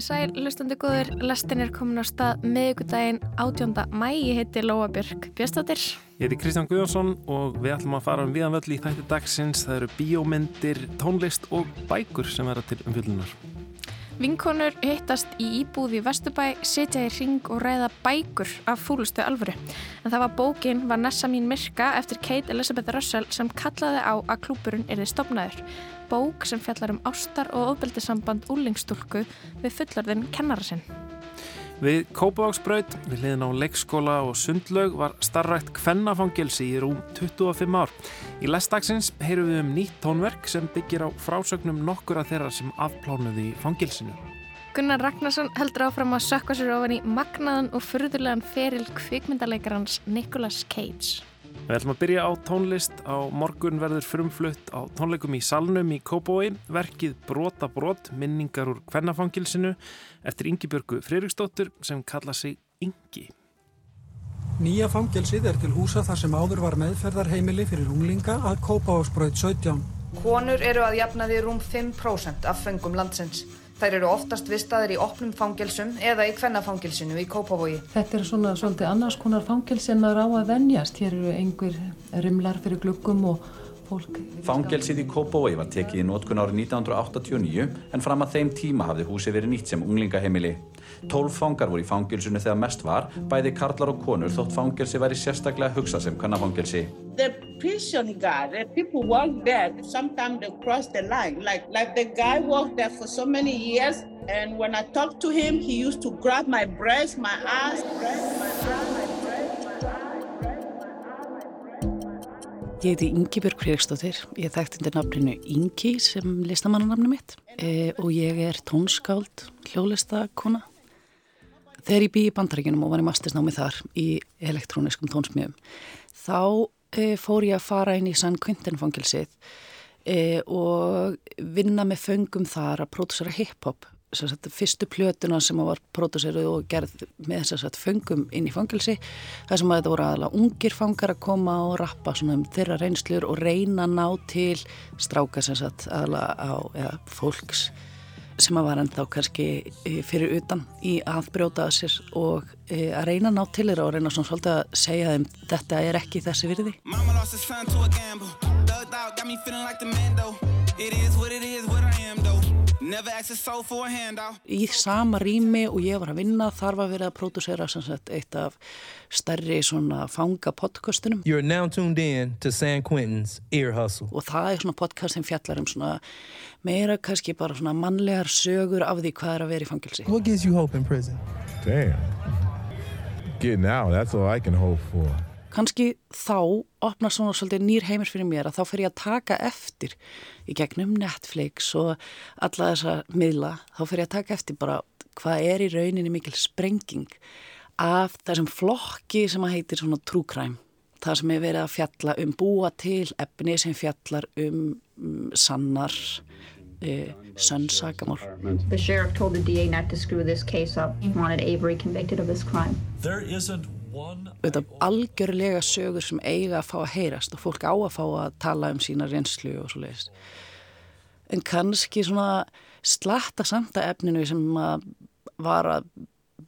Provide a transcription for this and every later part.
Komið sæl, hlustandi góður, lestin er komin á stað miðugudaginn 18. mæ, ég heiti Lóa Björk Björnstóttir. Ég heiti Kristján Guðjónsson og við ætlum að fara um viðanvöll í þætti dagsins. Það eru bíómyndir, tónlist og bækur sem verða til umfjöldunar. Vinkonur hittast í íbúði Vesturbæ, setja í ring og ræða bækur af fúlustu alvöru. En það var bókin Vanessa mín Mirka eftir Kate Elizabeth Russell sem kallaði á að klúpurinn erði stopnaður bók sem fjallar um ástar og ofbeldisamband úlingstúlku við fullorðin kennara sinn. Við Kópavóksbraut, við liðin á leikskóla og sundlaug var starrækt kvennafangilsi í rúm 25 ár. Í lestagsins heyrum við um nýtt tónverk sem byggir á frásögnum nokkur að þeirra sem afplánuði í fangilsinu. Gunnar Ragnarsson heldur áfram að sökka sér ofan í magnaðan og fyrðulegan feril kvikmyndaleikarans Nicolas Cage. Við ætlum að byrja á tónlist. Á morgun verður frumflutt á tónleikum í Salnum í Kópói, verkið Brota brot, minningar úr kvennafangilsinu eftir Yngibjörgu Freiriksdóttur sem kalla sig Yngi. Nýja fangilsið er til húsa þar sem áður var meðferðarheimili fyrir unglinga að Kópáásbröð 17. Konur eru að jafna því rúm 5% af fengum landsins. Þær eru oftast vistaðir í opnum fangilsum eða í kvennafangilsinu í Kópavogi. Þetta er svona svolítið annars konar fangilsi en maður á að venjast. Hér eru einhver rimlar fyrir glukkum og fólk... Fangilsið í Kópavogi var tekið í nótkun árið 1989 en fram að þeim tíma hafði húsi verið nýtt sem unglingaheimili. Tólf fangar voru í fangilsunu þegar mest var, bæði karlar og konur þótt fangilsi væri sérstaklega hugsað sem kvennafangilsi. The prison guard, the people work there, sometimes they cross the line. Like, like the guy worked there for so many years and when I talked to him, he used to grab my breast, my ass, breast, my ass, Ég heiti Ingi Björg Fríkstóttir, ég þekkt undir nafninu Ingi sem listamannanamni mitt. E, og ég er tónskáld, hljólistakona Þegar ég bý í bandaríkinum og var í mastisnámi þar í elektróniskum tónsmjöfum þá e, fór ég að fara inn í San Quentin fangilsið e, og vinna með föngum þar að pródúsera hip-hop sagt, fyrstu plötuna sem var pródúseruð og gerð með þess að föngum inn í fangilsi þar sem að þetta voru aðalega ungir fangar að koma og rappa um þeirra reynslur og reyna ná til stráka sagt aðalega á ja, fólks sem að var ennþá kannski eh, fyrir utan í að brjóta að sér og e, að reyna að ná til þeirra og reyna svona svolítið að segja þeim þetta er ekki þessi virði Í sama rými og ég var að vinna þar var verið að pródúsera eitt af stærri svona fanga podcastunum og það er svona podcast sem fjallar um svona meira kannski bara svona mannlegar sögur af því hvað er að vera í fangilsi What gives you hope in prison? Damn. Getting out, that's all I can hope for kannski þá opnar svona svolítið nýr heimir fyrir mér að þá fer ég að taka eftir í gegnum Netflix og alla þessa miðla, þá fer ég að taka eftir bara hvað er í rauninni mikil sprenging af þessum flokki sem að heitir svona true crime. Það sem er verið að fjalla um búa til efni sem fjallar um, um sannar uh, sönnsakamál The sheriff told the DA not to screw this case up. He wanted Avery convicted of this crime. There isn't auðvitað algjörlega sögur sem eiga að fá að heyrast og fólk á að fá að tala um sína reynslu og svo leiðist en kannski svona slatta samt að efninu sem að var að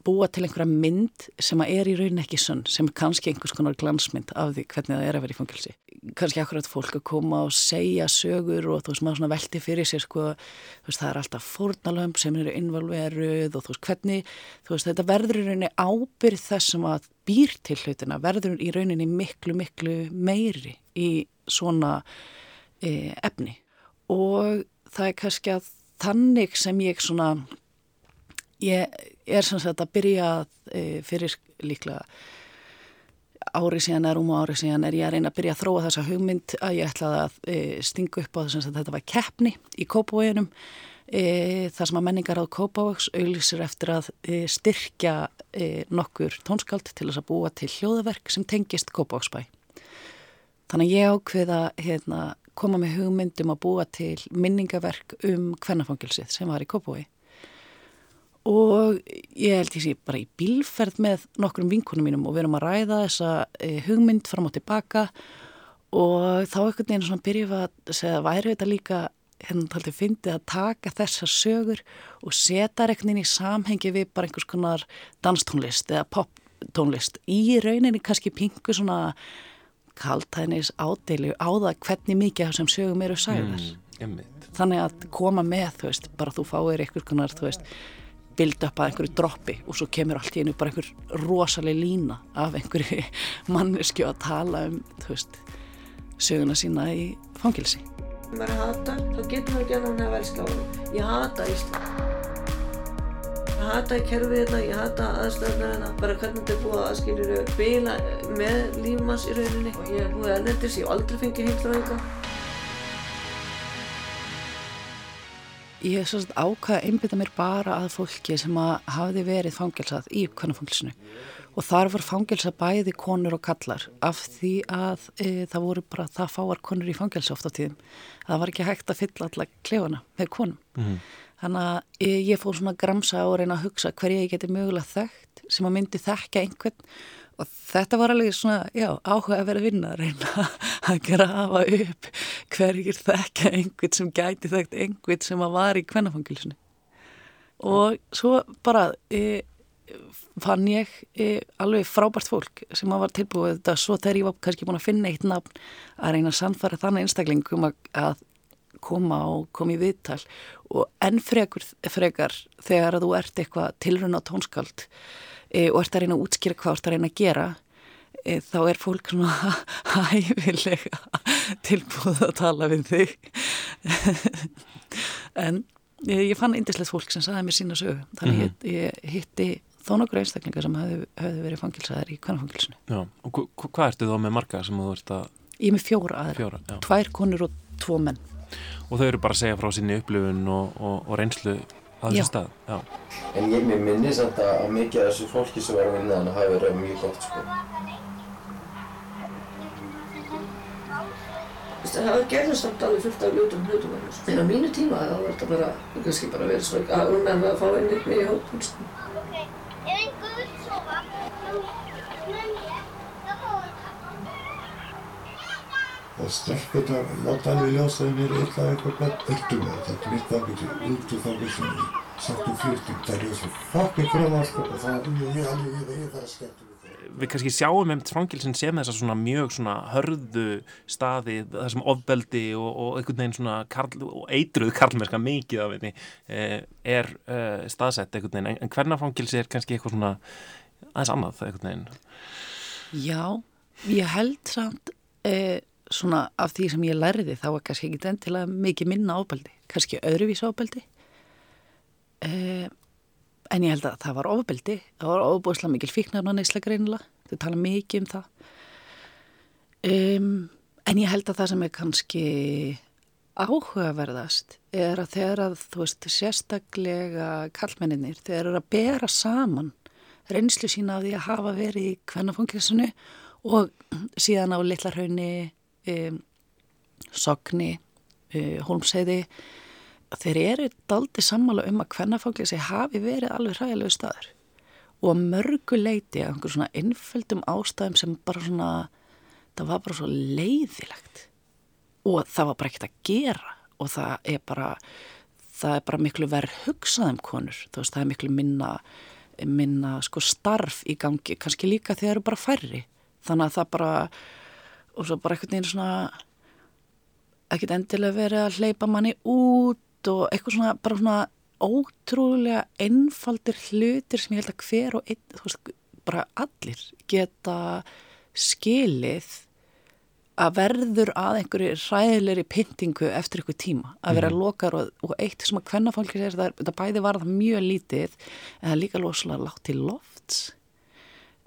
búa til einhverja mynd sem að er í raunin ekki sönn, sem er kannski einhvers konar glansmynd af því hvernig það er að vera í fangilsi. Kannski akkurat fólk að koma og segja sögur og þú veist maður svona velti fyrir sér sko, veist það er alltaf fórnalömp sem eru involveruð og þú veist hvernig, þú veist þetta verður í rauninni ábyrð þessum að býr til hlutina, verður í rauninni miklu miklu meiri í svona e, efni og það er kannski að þannig sem ég svona Ég er sem sagt að byrja e, fyrir líklega ári síðan eða rúmu ári síðan er ég að reyna að byrja að þróa þessa hugmynd að ég ætlaði að e, stinga upp á þess að þetta var keppni í Kópavóginum e, þar sem að menningar á Kópavóks auðlýsir eftir að styrkja nokkur tónskald til þess að búa til hljóðverk sem tengist Kópavóksbæ. Þannig að ég ákveða hérna, koma með hugmyndum að búa til minningaverk um hvernafangilsið sem var í Kópavói og ég held ég sé bara í bílferð með nokkrum vinkunum mínum og við erum að ræða þessa e, hugmynd fram og tilbaka og þá ekkert neginn svona byrjum við að segja væri þetta líka hérna taldi fyndið að taka þessar sögur og setja reknin í samhengi við bara einhvers konar danstónlist eða poptónlist. Í rauninni kannski pingu svona kaltæðnis ádeilu á það hvernig mikið þessum sögum eru sæðar. Mm, Þannig að koma með, þú veist, bara þú fáir einhvers konar, þú veist, bild upp að einhverju droppi og svo kemur allt í einu bara einhver rosalega lína af einhverju mannesku að tala um, þú veist, söguna sína í fangilsi. Maður hata, þá getur maður ekki að nána að velska á hann. Ég hata Ísland. Ég hata kerfið þetta, ég hata aðstöðnar þetta, bara hvernig þetta er búið að skiljuru bila með lífmanns í rauninni. Og ég er búið að nefndis, ég aldrei fengið heimþráðinga. Ég hef svo ákvaða að einbita mér bara að fólki sem að hafiði verið fangilsað í kvannafangilsinu og þar var fangilsað bæði konur og kallar af því að e, það voru bara það fáar konur í fangilsa oft á tíðum. Það var ekki hægt að fylla alla klefana með konum. Mm. Þannig að e, ég fór svona að gramsa og reyna að hugsa hverja ég geti mögulega þekkt sem að myndi þekka einhvern og þetta var alveg svona, já, áhuga að vera vinna að reyna að grafa upp hverjir þekka einhvern sem gæti þekkt einhvern sem að var í kvennafangilsinu og svo bara e, fann ég e, alveg frábært fólk sem að var tilbúið þetta. Svo þegar ég var kannski búin að finna eitt nafn að reyna að sannfara þannig einstaklingum að, koma og koma í viðtal. Og enn frekar, frekar þegar að þú ert eitthvað tilruna tónskald e, og ert að reyna að útskýra hvað ert að reyna að gera e, þá er fólk svona hæfilega tilbúið að tala við þig. En e, ég fann indislegt fólk sem saði mér sína sögu. Þannig mm -hmm. ég, ég hitti þó nokkur einstaklingar sem hefði, hefði verið fangilsaðar í kvannafangilsinu Já, og hvað ertu þá með marga sem þú ert að Ég er með fjóra aðra, fjóra, tvær konur og tvo menn. Og þau eru bara að segja frá sinni upplifun og, og, og reynslu á þessu stað Já. En ég minni samt að mikið af þessu fólki sem var að vinna þannig hafi verið mjög gott sko. Það gerði samt alveg fullt af ljótum hlutum en á mínu tíma þá var þetta bara kannski bara verið svo að unna að fá einni með í hópun sko. Og stelpunar láta alveg ljósa þeim er eitthvað eitthvað bætt öllu með þetta? Er mitt fangilsi, út úr fangilsinu sattum flýttum, það er svo fokkin gróða sko og það er mjög alveg ég, ég þarf að skemmta Við kannski sjáum um fangilsin sem þessar svona mjög svona hörðu staði þar sem ofbeldi og, og einhvern veginn svona karl, og eitruð karlmerska mikið af henni eh, er eh, staðsett einhvern veginn, en, en hvernig fangilsi er kannski eitthvað svona aðeins annað einhvern veginn. Já, ég held samt eh, svona af því sem ég lærði þá var kannski ekki endilega mikið minna ábeldi, kannski öðruvísa ábeldi eh, en ég held að það var ofbeldi, það var ofbúslega mikil fíknarna neysla greinilega, þau tala mikið um það. Um, en ég held að það sem er kannski áhugaverðast er að þegar að þú veist sérstaklega kallmenninir, þeir eru að bera saman reynslu sína af því að hafa verið í kvennafangilsinu og síðan á Littlarhaunni um, Sogni um, Holmseiði þeir eru daldi sammála um að kvennafangilsi hafi verið alveg hræðilegu staður. Og mörgu leiti af einhver svona innföldum ástæðum sem bara svona það var bara svo leiðilegt. Og það var bara ekkert að gera. Og það er bara það er bara miklu verð hugsað um konur. Þú veist það er miklu minna minna sko starf í gangi. Kannski líka þegar það eru bara færri. Þannig að það bara og svo bara eitthvað neina svona ekkert endilega verið að hleypa manni út og eitthvað svona bara svona ótrúlega einfaldir hlutir sem ég held að hver og einn, þú veist, bara allir geta skilið að verður að einhverju ræðilegri pyntingu eftir einhver tíma að vera mm. lokar og, og eitt sem að hvernafólki þetta bæði var það mjög lítið en það er líka loslega látt til lofts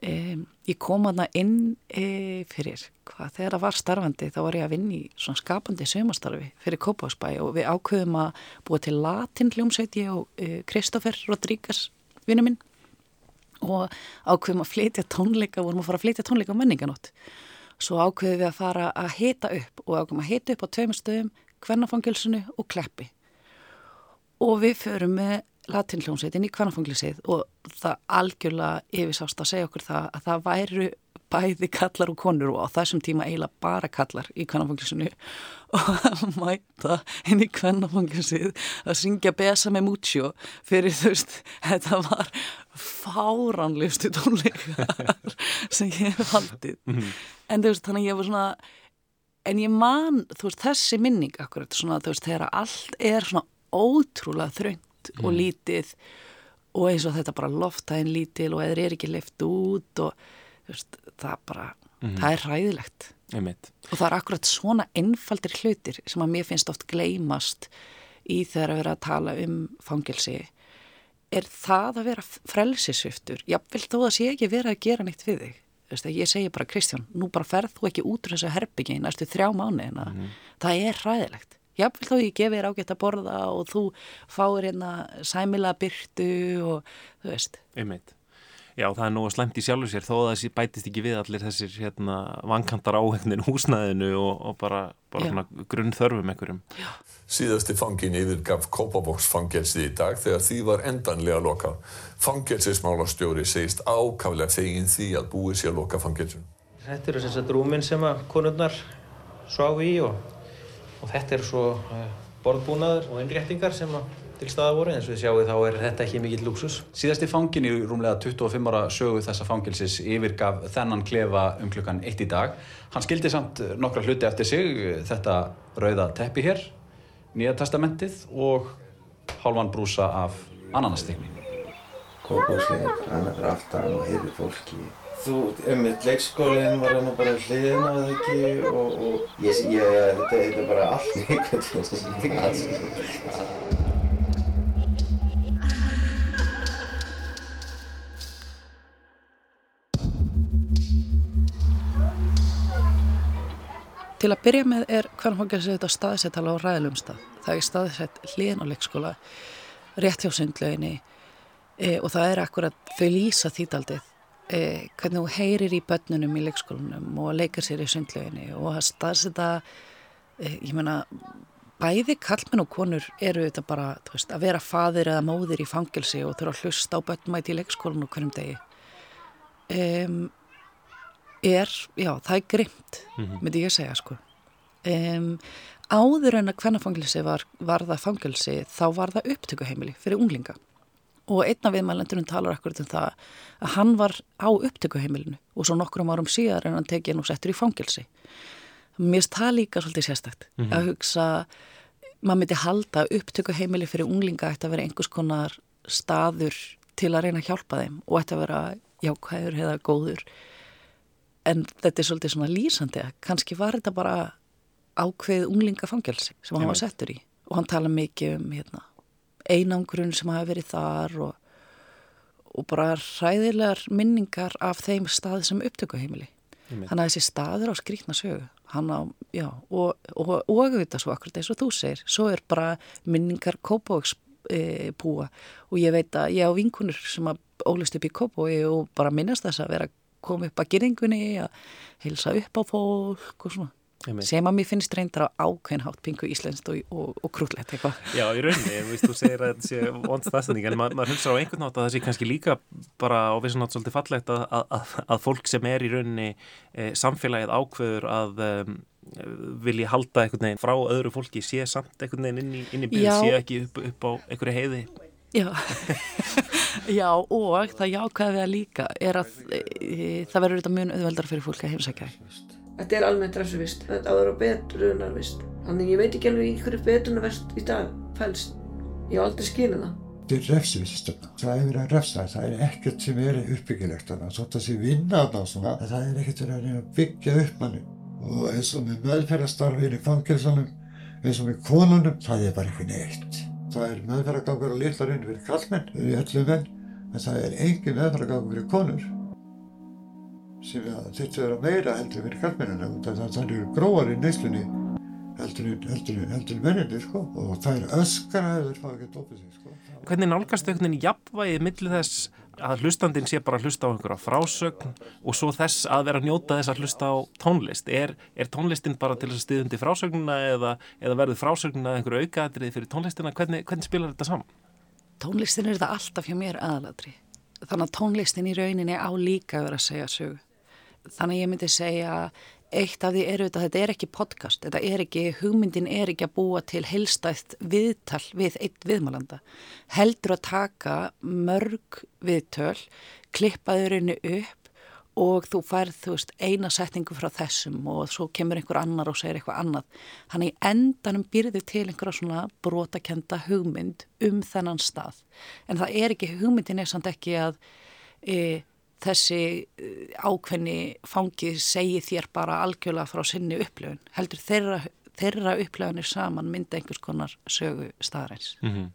Um, ég kom aðna inn e, fyrir hvað þegar það var starfandi þá var ég að vinni í svona skapandi sömastarfi fyrir Kópásbæ og við ákveðum að búa til latin hljómsveit ég og Kristófer e, Rodríguez vinnu minn og ákveðum að flytja tónleika vorum að fara að flytja tónleika á menninganótt svo ákveðum við að fara að hita upp og ákveðum að hita upp á tveimur stöðum hvernafangilsinu og kleppi. Og við förum með latinljónsveitin í kvannafanglisið og það algjörlega yfirsást að segja okkur það að það væru bæði kallar og konur og á þessum tíma eiginlega bara kallar í kvennafangilsinu og að mæta inn í kvennafangilsið að syngja Besa með Muccio fyrir þú veist, þetta var fáránlistu tónleikar sem ég hef haldið Mhm. en þú veist, þannig að ég var svona en ég man, þú veist, þessi minning akkurat, svona, þú veist, þegar allt er svona ótrúlega þröngt og Mhm. lítið og eins og þetta bara loftæðin lítil og eða er ekki lift út og veist, það bara Mhm. það er hræðilegt. Einmitt. og það er akkurat svona einfaldir hlutir sem að mér finnst oft gleymast í þegar að vera að tala um fangelsi. Er það að vera frelsisviftur jáfnvel þó að sé ekki vera að gera neitt við þig. Þú veist, að ég segi bara Kristján, nú bara ferð þú ekki út úr þessu herbyggi í næstu þrjá mánuðina. Það er hræðilegt jáfnvel þó ég gefi þér ágætt að borða og þú fáir hérna sæmila byrtu og þú veist Einmitt. Já, það er nú að slæmt í sjálfu sér þó að þessi bætist ekki við allir þessir hérna, vankantar áhengnin húsnæðinu og, og bara, bara Já. svona grunn þörfum einhverjum. Síðasti fangin yfirgaf Kópavóksfangelsið í dag þegar því var endanlega lokað. Fangelsismálastjóri segist ákaflega fegin því að búið sé að loka fangelsun. Þetta eru sem sagt rúmin sem að konurnar sváu í og, og þetta eru svo uh, borðbúnaður og innréttingar sem að til staða voru eins og við sjáum þá er þetta ekki mikill luxus. Síðasti fangin í rúmlega 25 ára sögu þessa fangelsis yfirgaf þennan klefa um klukkan eitt í dag. Hann skildi samt nokkra hluti eftir sig, þetta rauða teppi hér, Nýja testamentið og hálfan brúsa af ananastegni. Er alltaf hann og heyrir fólki. Þú, einmitt, leikskólinn var hann bara hliðin á það ekki og, og ég, ég, þetta, þetta er bara allt einhvern veginn. Til að byrja með er kvernfangelsi þetta staðsett alveg á ræðilum stað. Það er staðsett hliðin á leikskóla, rétt hjá sundlauginni e, og það er akkurat þau lýsa þýtaldið e, hvernig þú heyrir í börnunum í leikskólanum og leikar sér í sundlauginni og að staðsetta, e, ég meina, bæði kallmenn og konur eru þetta bara, veist, að vera fadir eða móðir í fangelsi og þurfa að hlusta á börnmæti í leikskólanum hverjum degi. Um, er, já, það er grimt, Mhm. myndi ég segja, sko. Um, áður en að hvernafangilsi var, var það fangilsi, þá var það upptökuheimili fyrir unglinga. Og einn af viðmælendunum talar akkurat um það að hann var á upptökuheimilinu og svo nokkrum árum síðar en hann tekið nú settur í fangilsi. Mér finnst það líka svolítið sérstakt Mhm. að hugsa, maður myndi halda að upptökuheimili fyrir unglinga ætti að vera einhvers konar staður til að reyna að hjálpa þeim og ætti að vera jákvæður eða góður en þetta er svolítið svona lýsandi að kannski var þetta bara ákveð unglingafangelsi sem hann var settur í og hann tala mikið um hérna, einangrun sem hafi verið þar og, og bara hræðilegar minningar af þeim stað sem upptökuheimili Einmitt. þannig að þessi staður á skrýtna sögu hann á, já, og, og, og auðvitað svo akkurat eins og þú segir, svo er bara minningar Kópavóks e, búa og ég veit að ég á vinkunur sem að ólist upp í Kópavogi og bara minnast þess að vera koma upp að geringunni að heilsa upp á fólk og svona. Sem að mér finnst reyndar á ákveðin hátt pingu íslenskt og, og, og krúllett eitthvað Já, í rauninni, víst, þú segir að þetta sé vond staðstænding, en ma maður hundsar á einhvern nátt að það sé kannski líka bara á vissan nátt svolítið fallegt að, að, að, fólk sem er í rauninni e, samfélagið ákveður að um, vilji halda einhvern veginn frá öðru fólki sé samt einhvern veginn inn í, inn í bygg, Já. sé ekki upp, upp á einhverju heiði. Já, já og það jákvæði að líka er að e, það verður þetta mjög auðveldar fyrir fólk að heimsækja. Þetta er almennt refsuvist, þetta áður á betrunarvist. Þannig ég veit ekki alveg í hverju betrunarvist í dag fælst. Ég hef aldrei skilið það. Þetta er refsiviststefna. Það er verið að refsa, það er ekkert sem er uppbyggilegt þarna. Svona þessi vinna þarna og svona, það er ekkert verið að byggja upp manni. Og eins og með meðferðastarfin í fangelsanum, eins og með konunum, það er bara eitthvað neitt. Það er meðferðagangur á litlarinn fyrir kallmenn, fyrir öllu menn, en það er engin meðferðagangur fyrir konur sem þetta vera meira heldur fyrir kallmennina það, það, það eru gróar í neyslunni heldur, heldur, heldur menninni sko. og það er öskara ef þeir fá ekki að dopa sig sko. Hvernig nálgast veginn jafnvægið millir þess að hlustandinn sé bara að hlusta á einhverja frásögn og svo þess að vera að njóta þess að hlusta á tónlist. Er, er tónlistin bara til þess að stiðundi frásögnuna eða, eða verður frásögnuna einhverju aukaðatrið fyrir tónlistina? Hvernig, hvernig spilar þetta saman? Tónlistin er þetta alltaf hjá mér aðalatri. Þannig að tónlistin í rauninni á líka að vera að segja sögu. Þannig ég myndi segja eitt af því eru þetta, þetta er ekki podcast, þetta er ekki, hugmyndin er ekki að búa til helstætt viðtal við eitt viðmálanda. Heldur að taka mörg viðtöl, klippaður henni upp og þú færð, þú veist, eina setningu frá þessum og svo kemur einhver annar og segir eitthvað annað. Þannig endanum byrðu til einhverja svona brotakenda hugmynd um þennan stað. En það er ekki, hugmyndin er samt ekki að e, þessi e, ákveðni fangi segi þér bara algjörlega frá sinni upplöfun. Heldur þeirra, þeirra upplöfunir saman mynda einhvers konar sögu staðræns. Mm -hmm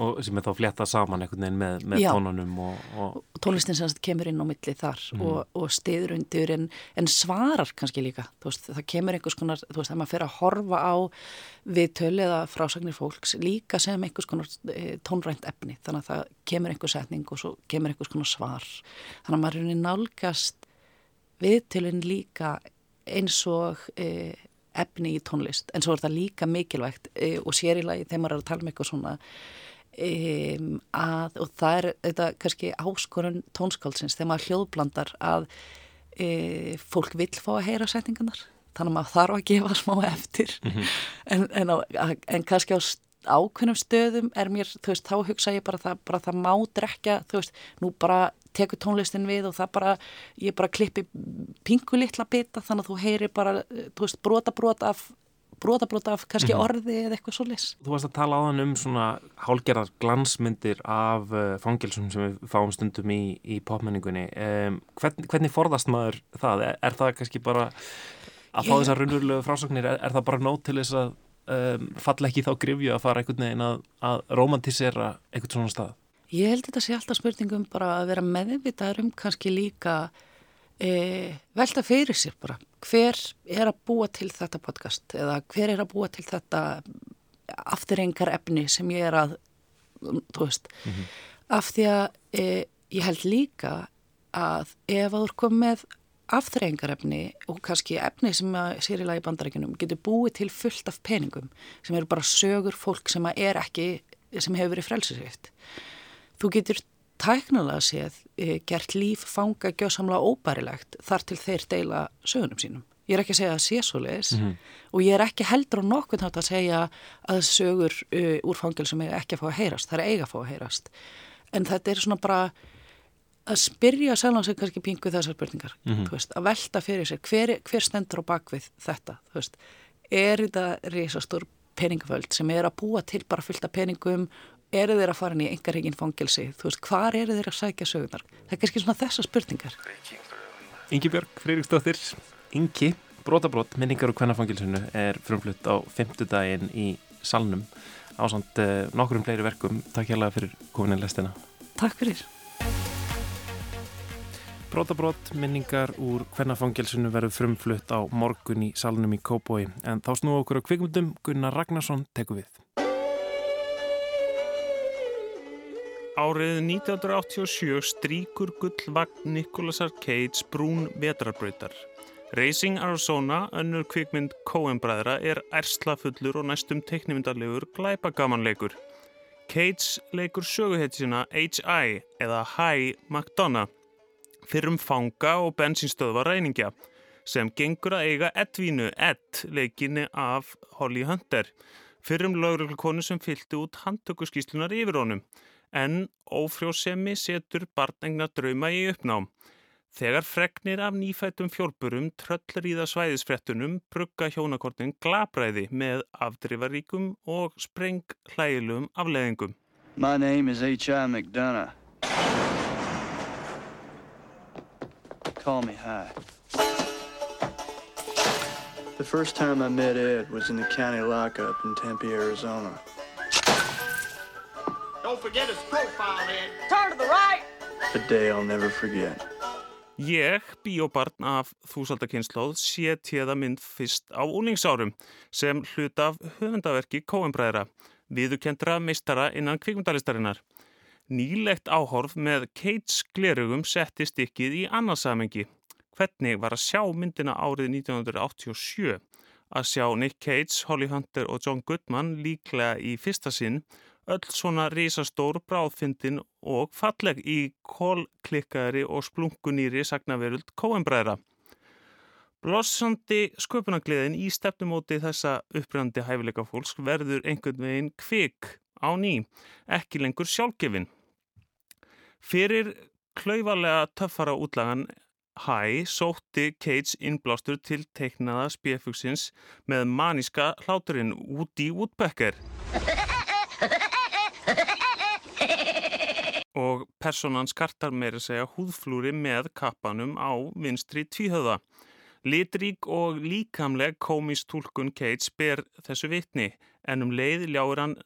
og sem er þá fléttað saman einhvern veginn með, með tónunum og, og... tónlistin sem kemur inn á milli þar mm. og, og stiður undir en, en svarar kannski líka. Veist, það kemur einhvers konar, þú veist, þegar maður fer að horfa á viðtölu eða frásagnir fólks líka sem einhvers konar e, tónrænt efni, þannig að það kemur einhvers setning og svo kemur einhvers konar svar. Þannig að maður er nálgast viðtölun líka eins og e, efni í tónlist, en svo er það líka mikilvægt e, og sér í lagi þegar maður er að tala um eitthvað svona Um, að, og það er þetta kannski áskorun tónskálsins þegar maður hljóðblandar að e, fólk vil fá að heyra setningarnar þannig að maður þarf að gefa smá eftir mm -hmm. en, en, á, en kannski á ákveðnum stöðum er mér, þú veist, þá hugsa ég bara það, bara það má drekja, þú veist, nú bara tekur tónlistin við og það bara ég bara klippi pingu litla bita þannig að þú heyri bara, þú veist, brota brota af brotabrota af kannski mm -hmm. orði eða eitthvað svo lis. Þú varst að tala á þann um svona hálgerðar glansmyndir af uh, fangilsum sem við fáum stundum í, í popmenningunni. Um, hvern, hvernig forðast maður það? Er, er það kannski bara að fá þessar raunverulegu frásögnir? Er, er það bara nót til þess að um, falla ekki þá grifju að fara einhvern veginn að, að romantisera einhvern svona stað? Ég held þetta sé alltaf spurningum bara að vera meðvitaður um kannski líka e, velta fyrir sér bara. Hver er að búa til þetta podcast eða hver er að búa til þetta afturrengar efni sem ég er að þú veist. Mm -hmm. af því að e, ég held líka að ef að þú er komið með afturrengarefni og kannski efni sem að sér í bandarækjunum getur búið til fullt af peningum sem eru bara sögur fólk sem er ekki sem hefur verið frelsisvift þú getur tæknalega séð e, gert líf fanga gjóðsamlega óbærilegt þar til þeir deila sögunum sínum. Ég er ekki að segja að sé svo leiðis mm -hmm. og ég er ekki heldur á nokkurn hátt að segja að sögur uh, úr fangil sem er ekki að fá að heyrast, það er eiga að fá að heyrast. En þetta er svona bara að spyrja selvan sig kannski pingu þessar byrningar, mm -hmm. veist, að velta fyrir sér hver, hver stendur á bakvið þetta, veist, er þetta risastór peningaföld sem er að búa til bara fylgta peningum eru þeir að fara inn í engarheginn fangilsi þú veist, hvar eru þeir að sækja sögurnar? Það er kannski svona þessa spurningar. Ingi Björg, Freiriksdóttir Ingi, Brótabrót, minningar úr kvennafangilsinu er frumflutt á femtudaginn í Salnum ásand nokkur um fleiri verkum Takk hjálpa fyrir komin í lestina Takk fyrir Brótabrót, minningar úr kvennafangilsinu verður frumflutt á morgun í Salnum í Kóboi en þá snú okkur á kvikmundum Gunnar Ragnarsson teku við Árið 1987 stríkur gullvagn Nicholasar Cage brún vetrarbröytar. Racing Arizona, önnur kvikmynd Coen-bræðra, er erslafullur og næstum teknimyndarlegur glæpagamanleikur. Cage leikur söguhetsina H.I. eða High McDonough fyrrum fanga og bensinstöðva ræningja sem gengur að eiga Edvínu Ed leikinni af Holly Hunter fyrrum lauruglukonu sem fylgti út handtökuskíslunar yfir honum en ófrjósemi setur barnegna drauma í uppnám. Þegar fregnir af nýfættum fjólburum tröllir í það svæðisfrettunum brugga hjónakortin glabræði með afdrifaríkum og spreng hlægilum afleðingum. My name is H.I. McDonough. Call me High. The first time I met Ed was in the county lockup in Tempe, Arizona. Don't forget his profile, man. Turn to the right. A day I'll never forget. Ég, bíóbarn af þúsaldakynnslóð, sé tíða mynd fyrst á úlingsárum sem hlut af höfundaverki Kóenbræðra, viðukendra meistara innan kvikmundalistarinnar. Nýlegt áhorf með Keits glerugum setti stikkið í annarsamengi. Hvernig var að sjá myndina árið 1987? Að sjá Nick Cage, Holly Hunter og John Goodman líklega í fyrsta sinn öll svona risastór bráðfyndin og falleg í kólklikkaðri og splungunýri sagnaveruld kóenbræðra. Blossandi sköpunagliðin í stefnumóti þessa uppröndi hæfileika fólks verður einhvern veginn kvik á ný, ekki lengur sjálfgefin. Fyrir klauvalega töffara útlagan Hæ sótti Cage innblástur til teiknaða spjöfugsins með maníska hláturinn Woody Woodpecker. Og personan skartar meira segja húðflúri með kappanum á vinstri tvíhöða. Litrík og líkamleg komistúlkun Cage ber þessu vitni en um leið ljáur hann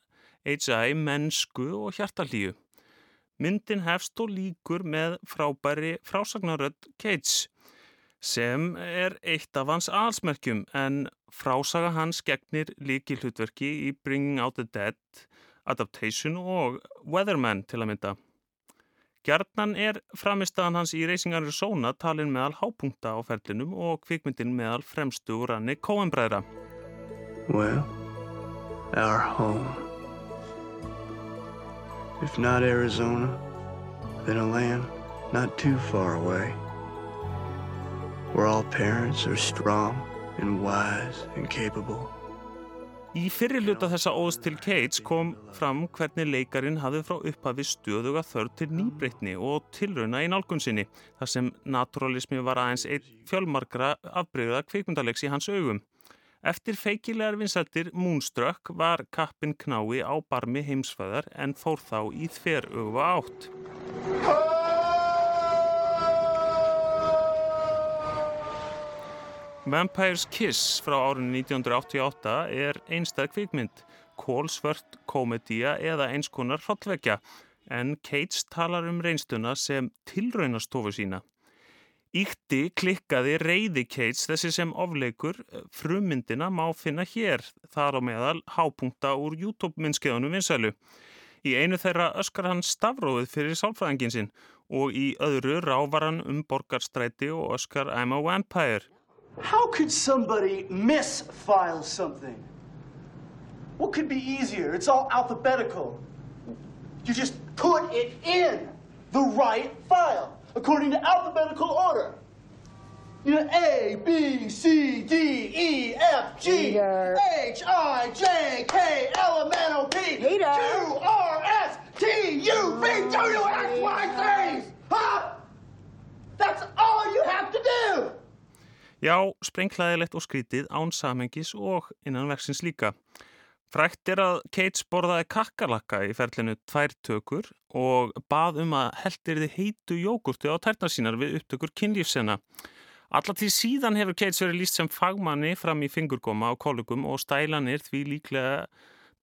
H.I. mennsku og hjartalíu. Myndin hefst og líkur með frábæri frásagnarödd Cage sem er eitt af hans alsmerkjum en frásaga hans gegnir líki hlutverki í Bringing Out the Dead, Adaptation og Weatherman til að mynda. Gjarnan er framistagan hans í Racing Arizona talin meðal hápunkta á ferlinum og kvikmyndin meðal fremstu ranni Coen-bræðra. Well, our home. If not Arizona, then a land not too far away, where all parents are strong and wise and capable. Í fyrir hluta þessa óðs til Cage kom fram hvernig leikarin hafði frá upphafi stöðuga þörf til nýbreytni og tilrauna í nálgunsinni þar sem naturalismi var aðeins einn fjölmarkra afbreyða kvikmyndalegs í hans augum. Eftir feikilegar vinsættir Moonstruck var kappin knái á barmi heimsfæðar en fór þá í þver ögva átt. Vampire's Kiss frá árunni 1988 er einstað kvikmynd, kólsvört komedía eða einskonar hrollvekja en Cates talar um reynstuna sem tilraunastofu sína. Íkti klikkaði reyði Cates þessi sem ofleikur frummyndina má finna hér, þar á meðal hápunkta úr YouTube-myndskeiðunum vinsælu. Í einu þeirra öskar hann stafróðið fyrir sálfræðingin sinn og í öðru rávar hann um borgarstræti og öskar I'm a Vampire. How could somebody misfile something? What could be easier? It's all alphabetical. You just put it in the right file. according to alphabetical order. You know, A, B, C, D, E, F, G. H, I, J, K, L, M, N, O, P. Q, R, S, T, U, V, W, X, Y, Z. Já, sprengklaðilegt og skrítið án samengis og innan verksins líka. Frækt er að Keits borðaði kakkalakka í ferlinu tvær tökur og bað um að heldir þið heitu jógurti á tærnar sínar við upptökur kynlífsena. Allatí síðan hefur Keits verið líst sem fagmanni fram í fingurgóma á kollegum og stælanir því líklega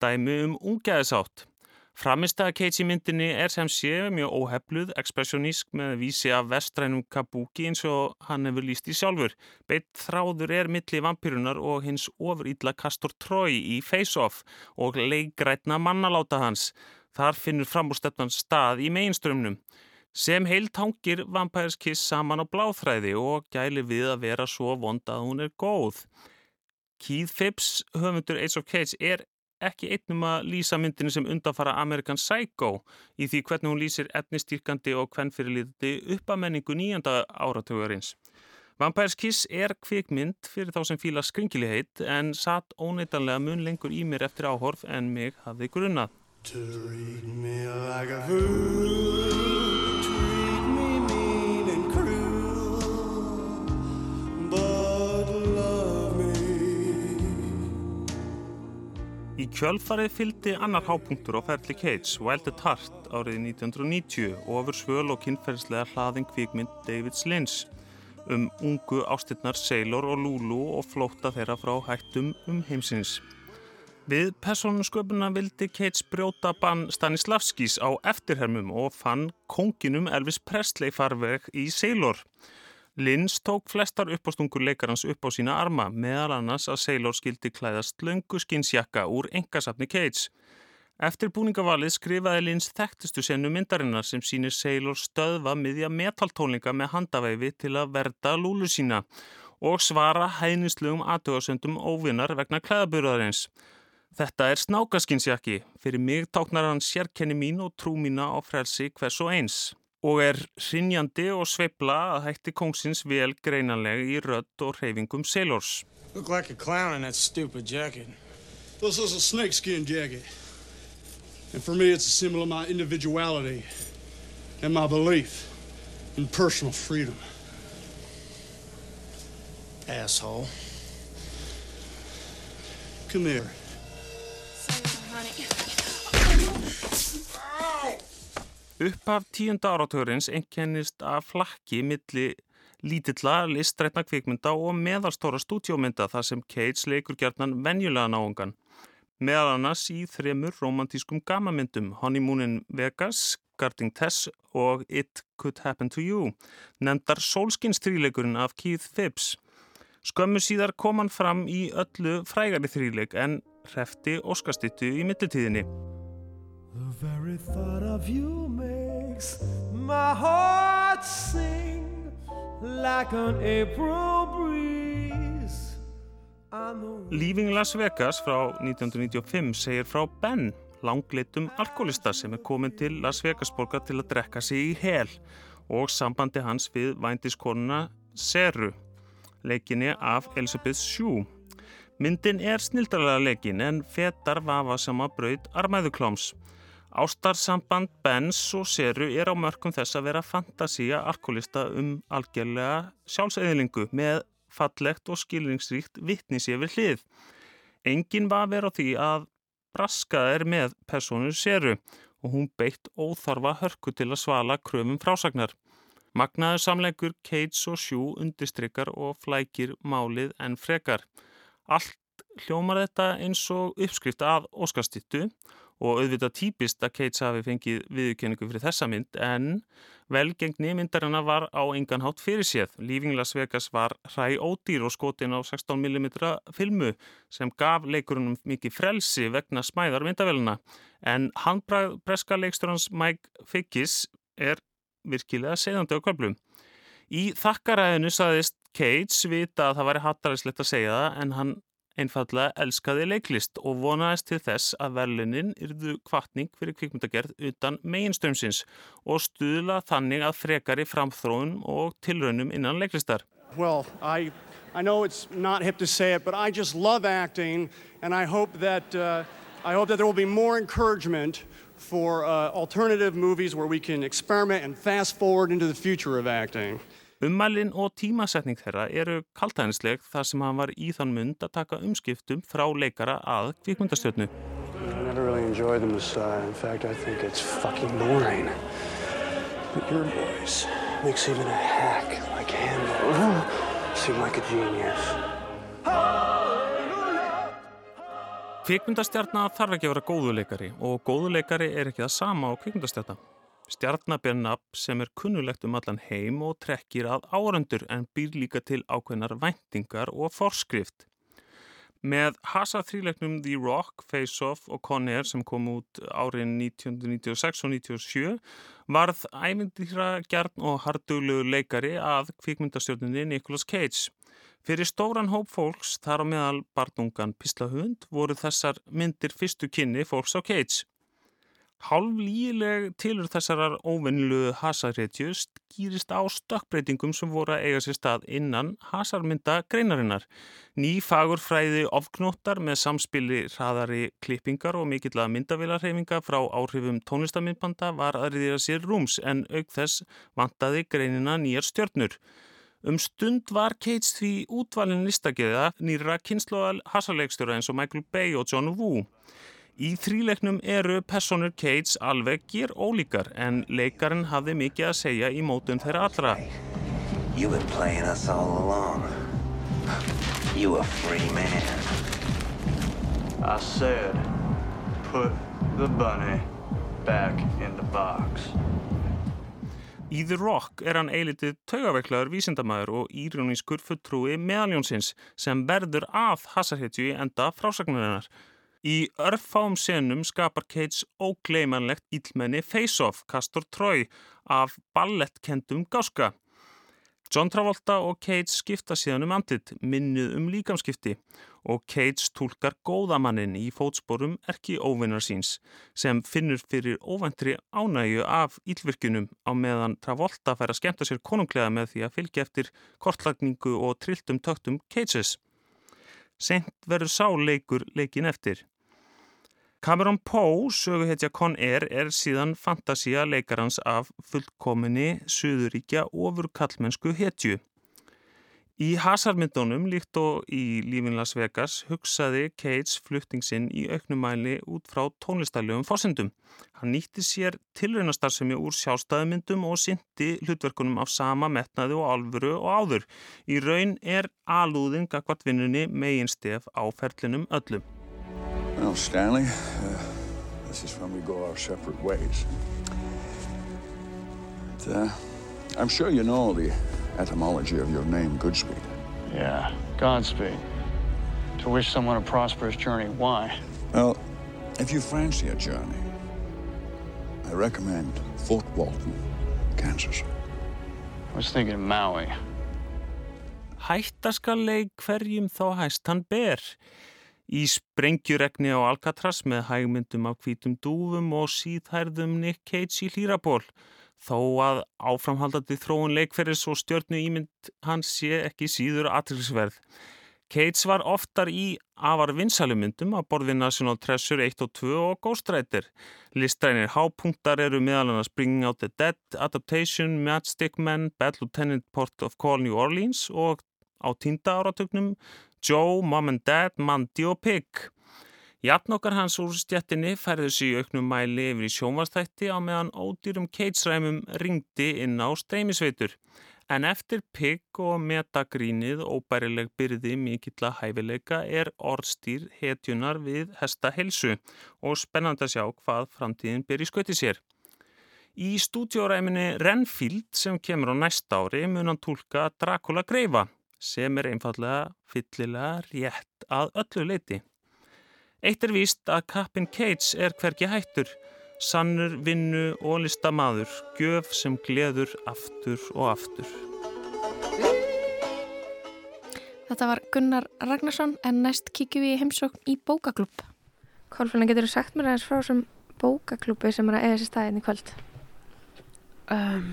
dæmi um ungæðisátt. Framistæða Keits í myndinni er sem sé mjög óhefluð, ekspressionísk með vísi af vestrænum kabúki eins og hann hefur líst í sjálfur. Beitt þráður er milli vampyrunar og hins ofurýtla Castor Troy í Face Off og leikrætna mannaláta hans. Þar finnur framúrstefnan stað í meginströmmnum. Sem heilt hangir Vampires Kiss saman á bláþræði og gæli við að vera svo vond að hún er góð. Keith Phipps, höfundur Age of Cage, er ekki einnum að lýsa myndinu sem undanfara American Psycho í því hvernig hún lýsir etnistýrkandi og hvernfyrirliti uppamenningu nýjanda áratögarins. Vampires Kiss er kvikmynd fyrir þá sem fíla skringiligheit en satt óneitanlega mun lengur í mér eftir áhorf en mig hafði grunnað. Í kjölfarið fylgdi annar hápunktur á ferli Cates, Wild at Heart, árið 1990 og ofur svöl og kynferðslega hlaðin kvikmynd Davids Lynch um ungu ástinnar Sailor og Lulu og flóta þeirra frá hættum um heimsins. Við personsköpuna vildi Cates brjóta bann Stanislavskis á eftirhermum og fann konginum Elvis Presley farveg í Sailor. Lins tók flestar uppástungur leikarans upp á sína arma, meðal annars að Sailor skildi klæðast löngu skinsjakka úr engasafni Cage. Eftir búningavalið skrifaði Lins þekktustu sennu myndarinnar sem sínir Sailor stöðva miðja metaltónlinga með handaveifi til að verda lúlu sína og svara hæðnislugum aðtöðasöndum óvinnar vegna klæðaburðarins. Þetta er snákaskinsjakki, fyrir mig táknar hann sérkenni mín og trú mína á frelsi hvers og eins. Og er rinjandi og sveibla að hætti kongsins vel greinanlega í rödd og reyfingum Sailors. Look like a clown in that stupid jacket. This is a snakeskin jacket. And for me it's a symbol of my individuality and my belief in personal freedom. Asshole. Come here. Uppaf tíunda áratugurins einkennist af flakki milli lítilla listrætna kvikmynda og meðalstóra stúdjómynda þar sem Cage leikur gerðnan venjulega náungan. Meðal annars í þremur romantískum gamamyndum Honeymoon in Vegas, Guarding Tess og It Could Happen to You, nefndar Solskins þríleikurinn af Keith Phibbs. Skömmu síðar kom hann fram í öllu frægari þríleik en hrefti Óskastittu í mittiltíðinni. Very thought of you makes my heart sing like an April breeze. Leaving Las Vegas frá 1995 segir frá Ben, langlitum alkoholista sem er komin til Las Vegas borgar til að drekka sig í hel og sambandi hans við vændiskonuna Seru, leikinni af Elizabeth Shue. Myndin er snildarlega leikin en fetar vafa sama braud armæðukláms. Ástarsamband Benz og Seru er á mörgum þess að vera fantasía alkoholista um algjörlega sjálfsæðilingu með fallegt og skilningsríkt vittnisið við hlið. Engin var vera á því að braskað er með persónu Seru og hún beitt óþarfa hörku til að svala kröfum frásagnar. Magnaður samleikur Cage og Shue undistrykar og flækir málið en frekar. Allt hljómar þetta eins og uppskrift af Óskastittu og auðvitað típist að Keits hafi fengið viðurkenningu fyrir þessa mynd en velgengni myndarina var á engan hátt fyrir séð. Leaving Las Vegas var hræ ódýr og skotin á 16mm filmu sem gaf leikurunum mikið frelsi vegna smæðar myndavelina en handbrað breska leiksturans Mike Figgis er virkilega segðandi á kvöplum. Í þakkaræðinu saðist Keits vita að það væri hattaræslegt að segja það en hann einfallega elskaði leiklist og vonaðist til þess að verlunin yrðu kvartning fyrir kvikmyndagerð utan meginströmsins og stuðla þannig að frekari framþróun og tilraunum innan leiklistar. Well, I, I know it's not hip to say it, but I just love acting and I hope that, uh, I hope that there will be more encouragement for uh, alternative movies where we can experiment and fast forward into the future of acting. Ummælinn og tímasetning þeirra eru kaltæðnisleg þar sem hann var í þann mund að taka umskiptum frá leikara að kvikmyndastjörnu. Really like like a genius. Kvikmyndastjarnar þarf ekki að vera góðuleikari og góðuleikari er ekki það sama á kvikmyndastjarnar. Stjarnabjörnafn sem er kunnulegt um allan heim og trekkir að árandur en býr líka til ákveðnar væntingar og forskrift. Með Hasa þríleiknum The Rock, Face Off og Con Air sem kom út árin 1996 og 1997 varð ævindýra gjarn og harduglugur leikari að kvikmyndastjórninni Nicolas Cage. Fyrir stóran hóp fólks, þar á meðal barnungan Pislahund, voru þessar myndir fyrstu kynni fólks á Cage. Hálf líleg tilur þessarar óvennilu hasarrétju skýrist á stökkbreytingum sem voru að eiga sér stað innan hasarmynda greinarinnar. Ný fagurfræði ofknóttar með samspili hraðari klippingar og mikill að myndavilarhefinga frá áhrifum tónlistamindbanda var að riðja sér rúms en auk þess vantaði greinina nýjar stjörnur. Um stund var Cates því útvalin listageða nýra kynnslóðal hasarleikstjóra eins og Michael Bay og John Woo. Í þríleiknum eru personur Cates alveg ger ólíkar en leikarinn hafði mikið að segja í mótun þeirra allra. You've been playing us all along. You a free man. I said, put the bunny back in the box. Í The Rock er hann eilitið taugaveiklaður vísindamæður og írónískur fulltrúi meðaljónsins sem verður að hasarhetju í enda frásagnarinnar. Í örfám senum skapar Cates ógleimanlegt ílmenni Face-Off, Castor Troy, af ballettkendum gáska. John Travolta og Cates skipta síðan um andlit, minnið um líkamskipti og Cage tólkar góðamannin í fótsporum erki óvinnar síns sem finnur fyrir óvendri ánægju af ílvirkunum á meðan Travolta fær að skemta sér konunglega með því að fylgja eftir kortlagningu og trilltum töktum Cages. Sent verður sá leikur leikin eftir. Cameron Poe, söguhetja Con Air, er síðan fantasía leikarans af fullkominni Suðuríkja ofur kallmennsku hetju. Í hasarmyndunum, líkt og í lífin Las Vegas, hugsaði Cage fluttingsinn í auknumæli út frá tónlistæljum fósendum. Hann nýtti sér tilraunastarsemi úr sjálfstæðmyndum og syndi hlutverkunum af sama metnaði og alvöru og áður. Í raun er alúðin gagvart vinnunni megin stef á ferlinum öllum. Well, Stanley, uh, this is when we go our separate ways. But, uh, I'm sure you know the etymology of your name, Goodspeed. Yeah, Godspeed. To wish someone a prosperous journey. Why? Well, if you fancy a journey, I recommend Fort Walton, Kansas. I was thinking Maui. Hættaskal leik hverjum þá hæst hann ber. Í sprengjuregni á Alcatraz með hægmyndum af hvítum dúfum og síðhærðum Nick Cage í hlýraból. Þó að áframhaldandi þróun leikferðis og stjörnu ímynd hans sé ekki síður aðtilsverð. Cage var oftar í afar vinsalumyndum að borði National Treasure 1 og 2 og Ghost Rider. Listrænir hápunktar eru meðal hann að Bringing Out the Dead, Adaptation, Matchstick Men, Bad Lieutenant Port of Call New Orleans og á tínda áratögnum Joe, Mom and Dad, Mandy og Pig. Jafn okkar hans úr stjættinni færðu í auknum mæli yfir í sjónvastætti á meðan ódýrum keitsræmum ringdi inn á streymisveitur. En eftir Pig og metagrínið óbærileg byrði mikill að hæfileika er orðstýr hetjunar við hesta helsu og spennand að sjá hvað framtíðin ber í skauti sér. Í stúdjóræminni Renfield sem kemur á næsta ári mun hann tólka Dracula Greifa sem er einfallega fyllilega rétt að öllu leiti. Eitt er víst að Kappin Cates er hverki hættur, sannur, vinnu og listamaður, gjöf sem gleður aftur og aftur. Þetta var Gunnar Ragnarsson en næst kíkjum við í heimsókn í bókaklub. Kolflunni, getur þú sagt mér aðeins frá þessum bókaklubi sem er að eiga sér staðinn í kvöld? Um,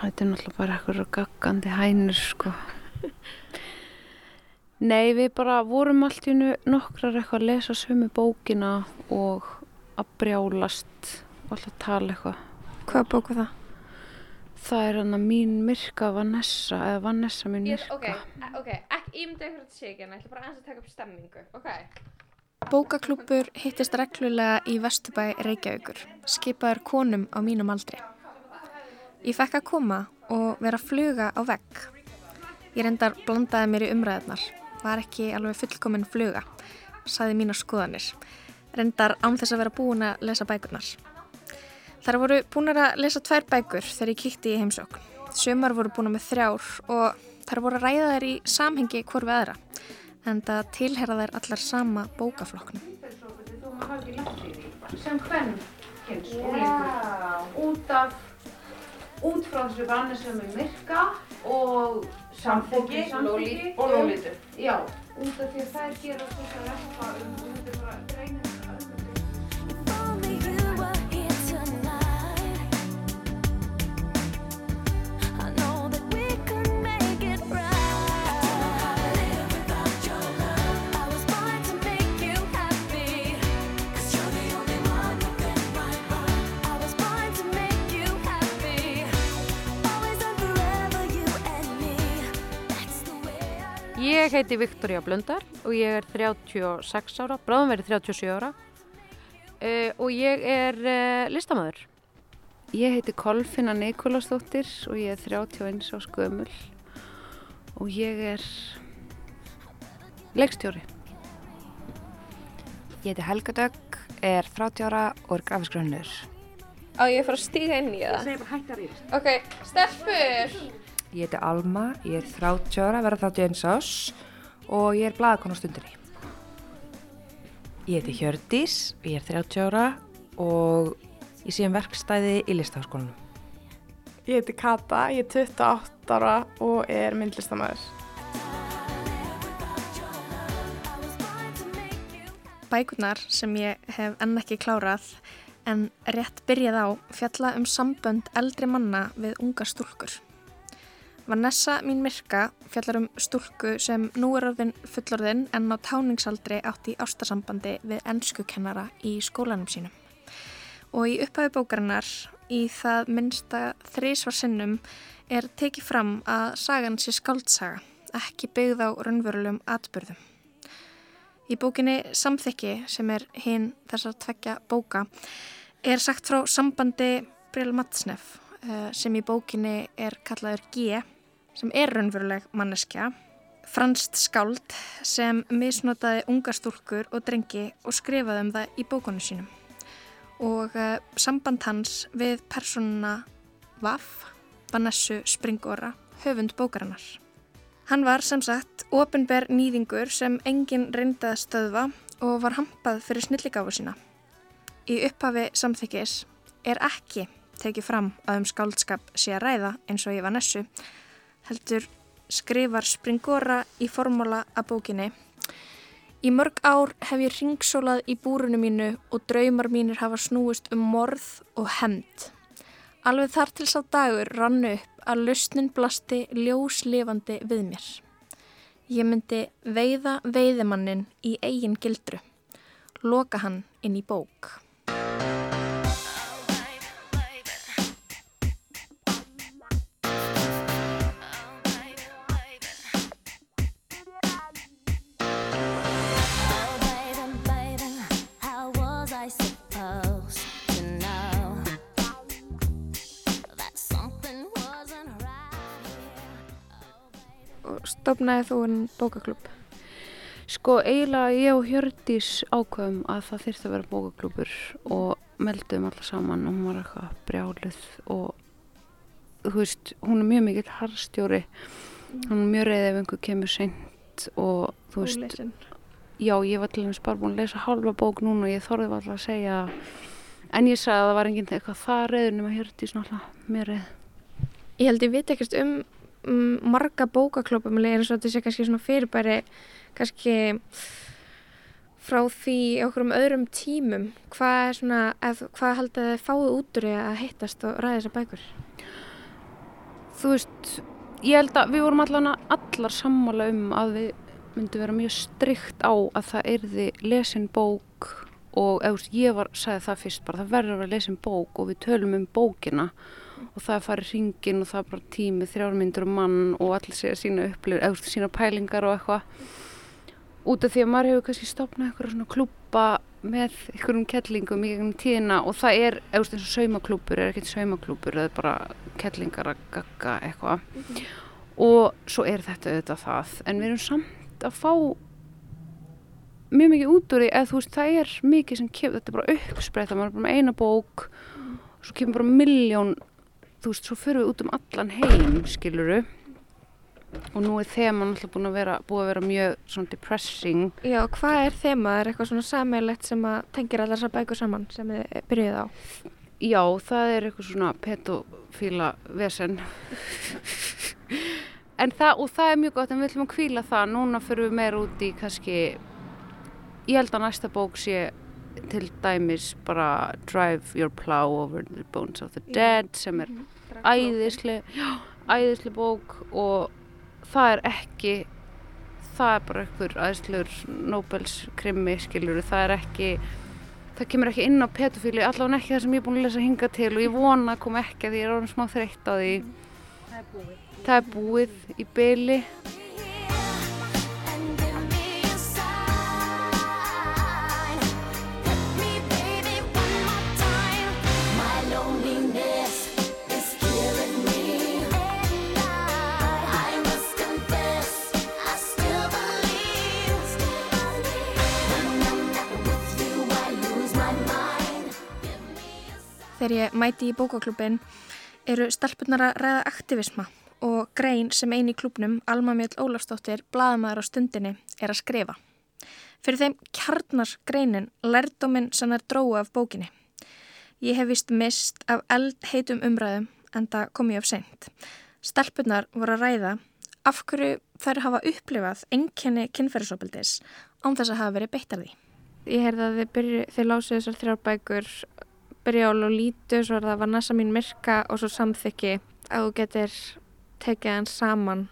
þetta er náttúrulega bara eitthvað gaggandi hænur sko. Nei, við bara vorum allt í nokkrar eitthvað að lesa sömu bókina og að brjálast og alltaf tala eitthvað. Hvað bóku það? Það er hann að mín myrka Vanessa, eða Vanessa mín myrka. ok, ok, ekki ímynda ykkur að segja en ég ætla bara aðeins að taka upp stemmingu, ok? Bókaklúpur hittist reglulega í Vesturbæ Reykjavíkur, skipaður konum á mínum aldri. Ég fekk að koma og vera að fluga á vegg. Ég reyndar blandaði mér í umræðunar, var ekki alveg fullkominn fluga, saði mína skoðanir. Reyndar án þess að vera búin að lesa bækurnar. Þar voru búin að lesa tvær bækur þegar ég kíkti í heimsókn. Sumar voru búin með þrjár og þar voru að ræða þær í samhengi hvort við aðra. En það tilherða þær allar sama bókaflokknum. Sem hvern kynns og líkur út af út frá þessu er myrka og samþyggi og lólítur. Já, út af því að þær gera svona reppa um þetta er bara Ég heiti Viktoria Blöndar og ég er 36 ára, bráðum verið 37 ára uh, og ég er uh, listamöður. Ég heiti Kolfinna Nikolásdóttir og ég er 31 á skömmul og ég er leikstjóri. Ég heiti Helga Dögg, er 30 ára og er grafisgrönnur. Á ég að fara að stíga inn í það? segir bara hægt að rýðast. Ok, stelpur! Ég heiti Alma, ég er 30 ára, verða 31 ás og ég er blaðakon á stundinni. Ég heiti Hjördís, ég er 30 ára og ég sé um verkstæði í listaháskólanum. Ég heiti Kata, ég er 28 ára og er myndlistamæður. Bækunar sem ég hef enn ekki klárað en rétt byrjað á fjalla um sambönd eldri manna við unga stúlkur. Vanessa mín Mirka fjallar um stúlku sem nú er orðin fullorðin en á táningsaldri átt í ástasambandi við ennskukennara í skólanum sínum. Og í upphafi bókarinnar í það minnsta þrísvarsinnum er tekið fram að sagan sé skaldsaga, ekki byggð á raunverulegum atbyrðum. Í bókinni Samþykki sem er hinn þessar tveggja bóka er sagt frá sambandi Brill Matsnef eh, sem í bókinni er kallaður G sem er raunveruleg manneskja franst skáld sem misnotaði unga stúlkur og drengi og skrifaði um það í bókunum sínum og uh, samband hans við personuna Vaff, Vanessu Springora, höfund bókarinnar. Hann var sem sagt ofinber nýðingur sem enginn reyndað stöðva og var hampað fyrir snilligáfu sína. Í upphafi samþykis er ekki tekið fram að um skáldskap sé að ræða eins og í Vanessu heldur skrifar Springora í formóla að bókinni. Í mörg ár hef ég ringsólað í búrunu mínu og draumar mínir hafa snúist um morð og hemd. Alveg þar til sá dagur rannu upp að lausnin blasti ljóslefandi við mér. Ég myndi veiða veiðimannin í eigin gildru. Loka hann inn í bók. Stopnaði þú en bókaklub? Sko eiginlega ég og Hjördís ákveðum að það þurfti að vera bókaklubur og meldum alla saman og hún var eitthvað brjálið og þú veist, hún er mjög mikill harstjóri mm. hún er mjög reyðið ef einhver kemur seint og þú veist Úrleysin. já, ég var til dæmis bara búin að lesa halva bók núna og ég þorðið alltaf að segja en ég sagði að það var enginn eitthvað það reyður nema Hjördís náttúrulega mjög reyð Ég held ég veit ekkert um, marga bókaklópum eins og þetta sé kannski svona fyrirbæri kannski frá því okkur um öðrum tímum hvað er svona, eð, hvað haldið þið fáið út úr því að hittast og ræða þessar bækur? Þú veist, ég held að við vorum allan allar sammála um að við myndum vera mjög strikt á að það erði lesin bók og eða, ég var, sagði það fyrst bara, það verður að vera lesin bók og við tölum um bókina og það er farið hringin og það bara tími þrjármyndur og mann og allir segja sína upplifir, eða sína pælingar og eitthvað út af því að maður hefur kannski stopnað eitthvað svona klúpa með einhverjum kettlingum í einhverjum tíðina og það er, eins og saumaklúpur er ekkert saumaklúpur, það er bara kettlingar að gagga eitthvað mm -hmm. og svo er þetta auðvitað það en við erum samt að fá mjög mikið út úr því eða þú veist það er mikið sem kemur, þetta er bara uppspreyta, maður er bara með eina bók mm. og svo kemur bara miljón þú veist, svo fyrir við út um allan heim, skiluru og nú er þeman alltaf búin að vera búið að vera mjög svona depressing Já, hvað er þema? Er eitthvað svona sammeilegt sem að tengir allar þessar bækur saman sem þið byrjuð á? Já, það er eitthvað svona petofíla vesen en það, og það er mjög gott en við ætlum að kvíla það, núna fyrir við meira út í kannski ég held að næsta bók sé til dæmis bara Drive Your Plow Over the Bones of the Dead sem er mhm. æðisli æðisli bók og það er ekki það er bara einhver æðislegur Nobels krimi skiljuru, það er ekki það kemur ekki inn á petofíli allavega ekki það sem ég er búin að lesa hinga til og ég vona að koma ekki að ég er orðin smá þreytt á því. Það er búið, það er búið í byli Þegar ég mæti í bókaklubin eru stelpunar að ræða aktivisma og grein sem eini klubnum, Alma Mjöld Ólafstóttir, bladamæður á stundinni, er að skrifa. Fyrir þeim kjarnar greinin lærdominn sem er drói af bókinni. Ég hef vist mist af eld heitum umræðum en það kom ég af seint. Stelpunar voru að ræða af hverju þær hafa upplifað enkenni kynferðisopildis án þess að hafa verið beittar því. ég heyrði að byrju, þið lásið þessar þrjárbækur byrja á Lolítu, svo er það Vanessa mín Mirka og svo samþykki. Að þú getur tekið hans saman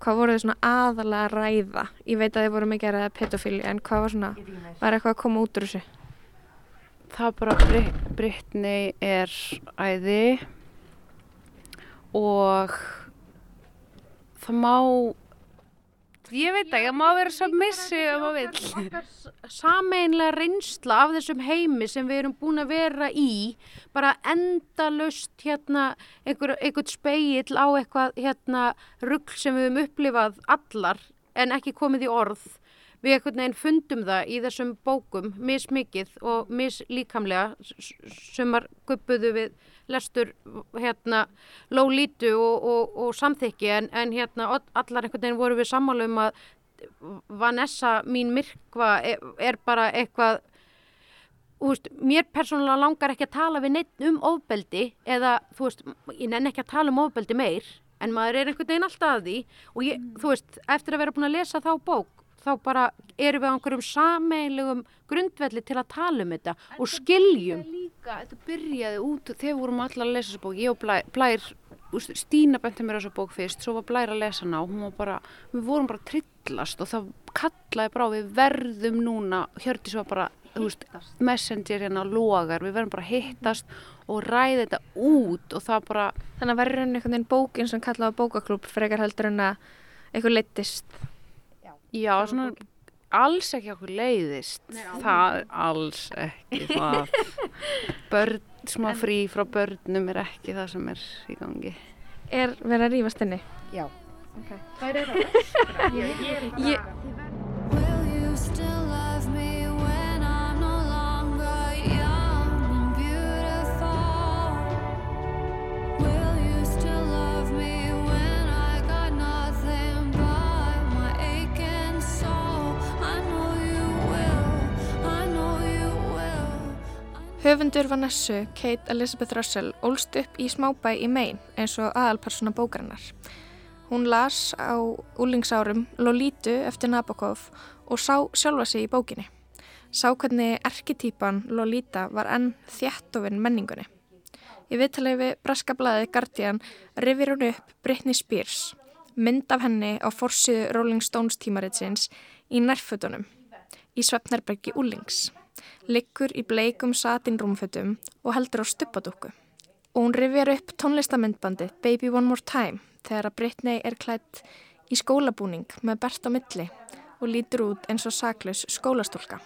hvað voru þið svona aðalega að ræða? Ég veit að þið voru mikið að ræða pedofíli en hvað var svona, var eitthvað að koma út úr þessu? Það bara Brittany er æði og það má ég veit ekki, það má vera svo missi ef maður vil sameinlega reynsla af þessum heimi sem við erum búin að vera í bara endalust hérna einhver, einhvern speill á eitthvað hérna ruggl sem við höfum upplifað allar en ekki komið í orð. Við einhvern veginn fundum það í þessum bókum mismikið og mislíkamlega sumar guppuðu við lestur hérna lólítu og, og, og samþykki. En, en hérna allar einhvern veginn voru við sammálu um að Vanessa mín myrkva er, er bara eitthvað Veist, mér persónulega langar ekki að tala við neitt um ofbeldi eða þú veist, ég nenn ekki að tala um ofbeldi meir en maður er einhvern veginn alltaf að því. Og ég, þú veist, eftir að vera búin að lesa þá bók þá bara erum við á einhverjum sameilegum grundvelli til að tala um þetta en og skiljum. Líka, þetta byrjaði út þegar við vorum allar að lesa þessa bók, ég og Blær, Blær Stína benti mér þessa bók fyrst, svo var Blær að lesa hana og hún var bara, við vorum bara trillast og það kallaði bara við verðum núna, Hjördis var bara, þú veist, messenger hérna logar, við verðum bara að hittast og ræði þetta út og það bara... Þannig að verður einhvern veginn bókin sem kallaði bókaklúb frekar heldur en að eitthvað leittist Já, svona alls ekki okkur leiðist. Nei, það er alls ekki það. Börn, smá frí frá börnum er ekki það sem er í gangi. Er verið að rýfast henni? Já. Okay. Hvað er það? ég, ég, ég, Höfundur Vanessu, Kate Elizabeth Russell, ólst upp í smábæ í Maine eins og aðalpersona bókarinnar. Hún las á úlingsárum Lolítu eftir Nabokov og sá sjálfa sig í bókinni. Sá hvernig erketýpan Lolíta var enn þjættofinn menningunni. Í viðtalið við Braska Blaði Guardian rifir hún upp Britney Spears, mynd af henni á forsiðu Rolling Stones tímaritsins í nærfötunum í Svefnerbergi Úlings liggur í bleikum satinrúmfötum og heldur á stuppadúku. Og hún rifjar upp tónlistamindbandi Baby One More Time þegar að Britney er klætt í skólabúning með bert á milli og lítur út eins og saklaus skólastólka.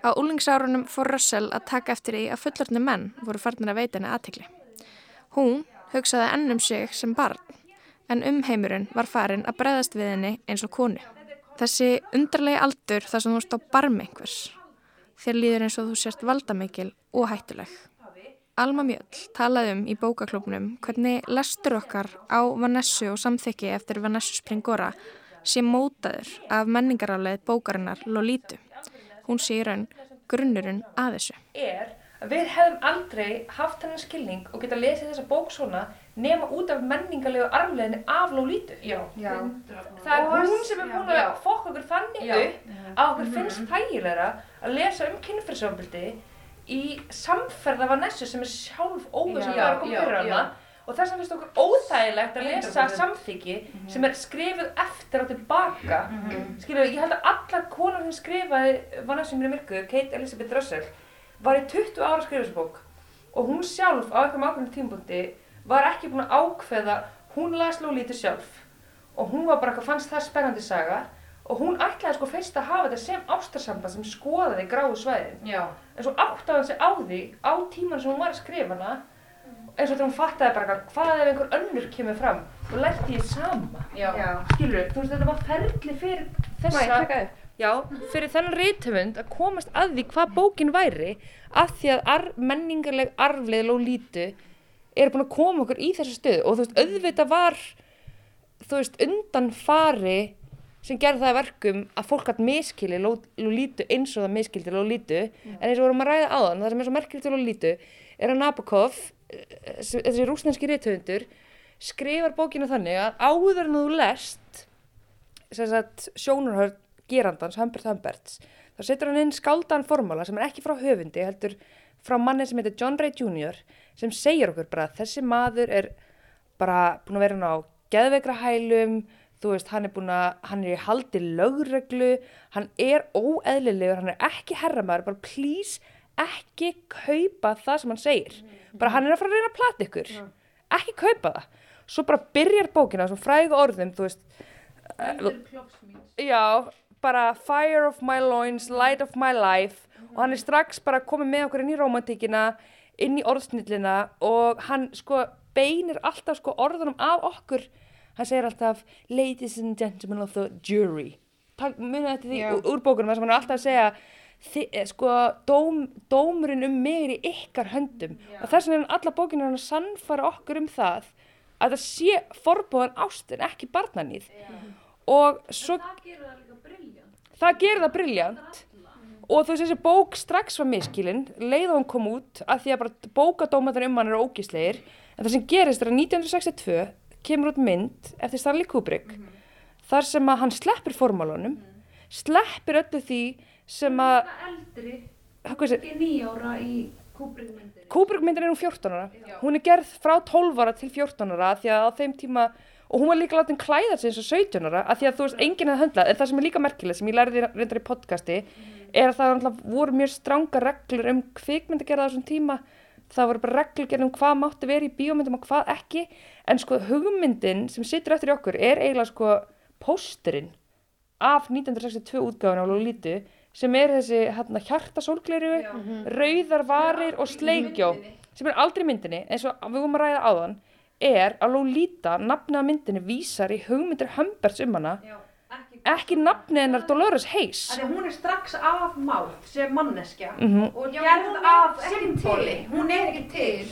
Á úlingsárunum fór Russell að taka eftir í að fullorðni menn voru farnir að veita henni aðtikli. Hún hugsaði ennum sig sem barn en umheimurinn var farin að breyðast við henni eins og konu. Þessi undarlegi aldur þar sem þú stá barm einhvers Þér líður eins og þú sért valdamikil og hættuleg. Alma Mjöll talaði um í bókaklubnum hvernig lestur okkar á Vanessu og samþykki eftir Vanessu Springora sé mótaður af menningaráleið bókarinnar Lolítu. Hún sé í raun grunnurinn að þessu. Er að við hefðum aldrei haft hennar skilning og geta lesið þessa bók svona nema út af menningarlegu arfleginni af Lolítu. Já. Já. Það er hún sem er búin að fokka okkur þannig Já. upp að okkur finnst þægilegra að lesa um kynferðsofbildi í samferða Vanessu sem er sjálf óveg sem bara komið fyrir hana og þess að finnst okkur óþægilegt að lesa samþyggi mm -hmm. sem er skrifuð eftir og tilbaka. Mm -hmm. Skiljuðu, ég held að allar konar sem skrifaði Vanessu mér í myrku, Kate Elizabeth Russell, var í 20 ára skrifisbók og hún sjálf á eitthvað ákveðinu tímbúndi var ekki búin að ákveða, hún las Lolita sjálf. Og hún var bara eitthvað fannst það spennandi saga. Og hún ætlaði sko fyrst að hafa þetta sem ástarsamband sem skoðaði gráðu svæðin. Já. en svo áttaði hann sig á því á tíman sem hún var að skrifa hana. Eins og þegar hún fattaði bara hvað ef einhver önnur kemur fram? Og lærti ég sama. Skilur, þú veist þetta var ferli fyrir þessa Já, fyrir þennan reythöfund að komast að því hvað bókin væri af því að ar, menningarleg arfleð Lolítu er búin að koma okkur í þessu stöðu og þú veist, auðvitað var þú veist, undan fari sem gerði það verkum að fólk hatt miskili Lolítu eins og það miskildi Lolítu mm. en eins og vorum að ræða á þann það sem er svo merkilegt til Lolítu er að Nabokov þessi rúsnenski reythöfundur skrifar bókina þannig að áður en þú lest sjónarhörd gerandans, Humbert Humberts, þá setur hann inn skáldan formála sem er ekki frá höfundi heldur frá manni sem heitir John Ray Jr. sem segir okkur bara að þessi maður er bara búin að vera hann á geðveikra hælum, þú veist, hann er búin að, hann er í haldi lögreglu, hann er óeðlilegur, hann er ekki herramæður, bara please ekki kaupa það sem hann segir. Bara hann er að fara að reyna að plata ykkur, ekki kaupa það. Svo bara byrjar bókina, svona frægu orðum, þú veist, já, bara fire of my loins, light of my life og hann er strax bara komið með okkur inn í romantíkina, inn í orðsnillina og hann sko beinir alltaf sko orðunum af okkur. Hann segir alltaf ladies and gentlemen of the jury. Munið þetta því úr, úr bókunum þar sem hann er alltaf að segja þi, eh, sko dóm, dómurinn um mig er í ykkar höndum. Já. og þess vegna er hann alla bókinu hann að sannfara okkur um það að það sé forbóðan ástin ekki barnanýð og svo það gerir það það gerir það brilljant og þú veist þessi bók strax var miskilinn leið og hann kom út að því að bara bókadómaður um hann eru ógíslegir en það sem gerist er að 1962 kemur út mynd eftir Stanley Kubrick mm -hmm. þar sem að hann sleppir formálunum, mm -hmm. sleppir öllu því sem að eldri, nýjára í Kubrick myndinni Kubrick myndinni er um 14 ára Já. hún er gerð frá 12 ára til 14 ára því að á þeim tíma og hún var líka látið klæða sig eins og 17 ára að því að þú veist enginn hefði höndlað. En það sem er líka merkileg sem ég læriði reyndar í podcasti er að það voru mjög stránga reglur um kvikmyndagerða á þessum tíma. Það voru bara reglgerð um hvað mátti verið í bíómyndum og hvað ekki. En sko hugmyndin sem sittur eftir okkur er eiginlega sko pósterinn af 1962 útgáðan á Lolítu sem er þessi hérna, hjartasólgleiru, rauðar varir og sleikjó sem er aldrei myndinni eins og við vorum að ræða á þann er að Lolita, nafnið á myndinni vísar í hugmyndir Humberts um hana. Já ekki nafni hennar Dolores Hayes. Þannig hún er strax afmáð sem manneskja mm -hmm. og gerð af symboli, hún er ekki til.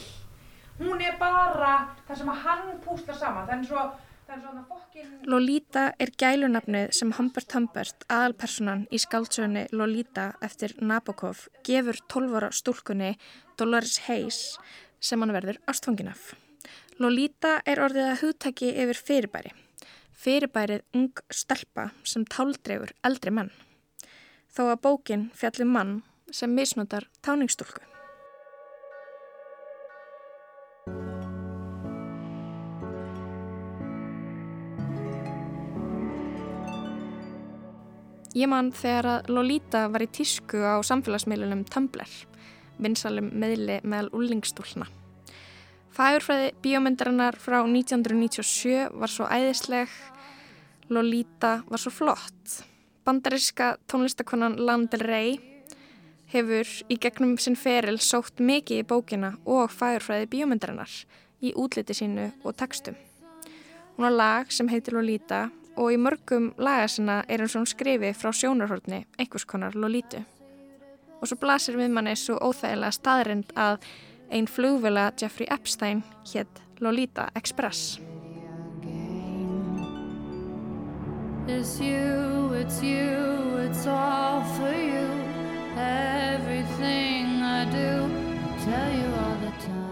Hún er bara það sem að hann púslar saman. Það er svo Fokkin... Lolita er gælunafnið sem Humbert Humbert, aðalpersonan í skáldsögunni Lolita eftir Nabokov, gefur 12 ára stúlkunni Dolores Hayes sem hann verður ástfangin af. Lolita er orðið að hugtaki yfir fyrirbæri fyrirbærið ung stelpa sem táldregur eldri menn, þó að bókin fjallum mann sem misnotar táningstúlku. Ég mann þegar að Lolita var í tísku á samfélagsmiðlunum Tumblr, vinsalum meðli meðal úlingstúlna. Fæurfræði bíómyndarinnar frá 1997 var svo æðisleg, Lolita var svo flott. Bandariska tónlistakonan Lana Del Rey hefur í gegnum sinn feril sótt mikið í bókina og fæurfræði bíómyndarinnar í útliti sínu og textum. Hún har lag sem heitir Lolita og í mörgum lagasina er hún svona skrifi frá sjónarhortni einhvers konar Lolitu. Og svo blasir við manni svo óþægilega staðrind að Einn flugvela Jeffrey Epstein hétt Lolita Express. It's you, it's you, it's all for you Everything I do, tell you all the time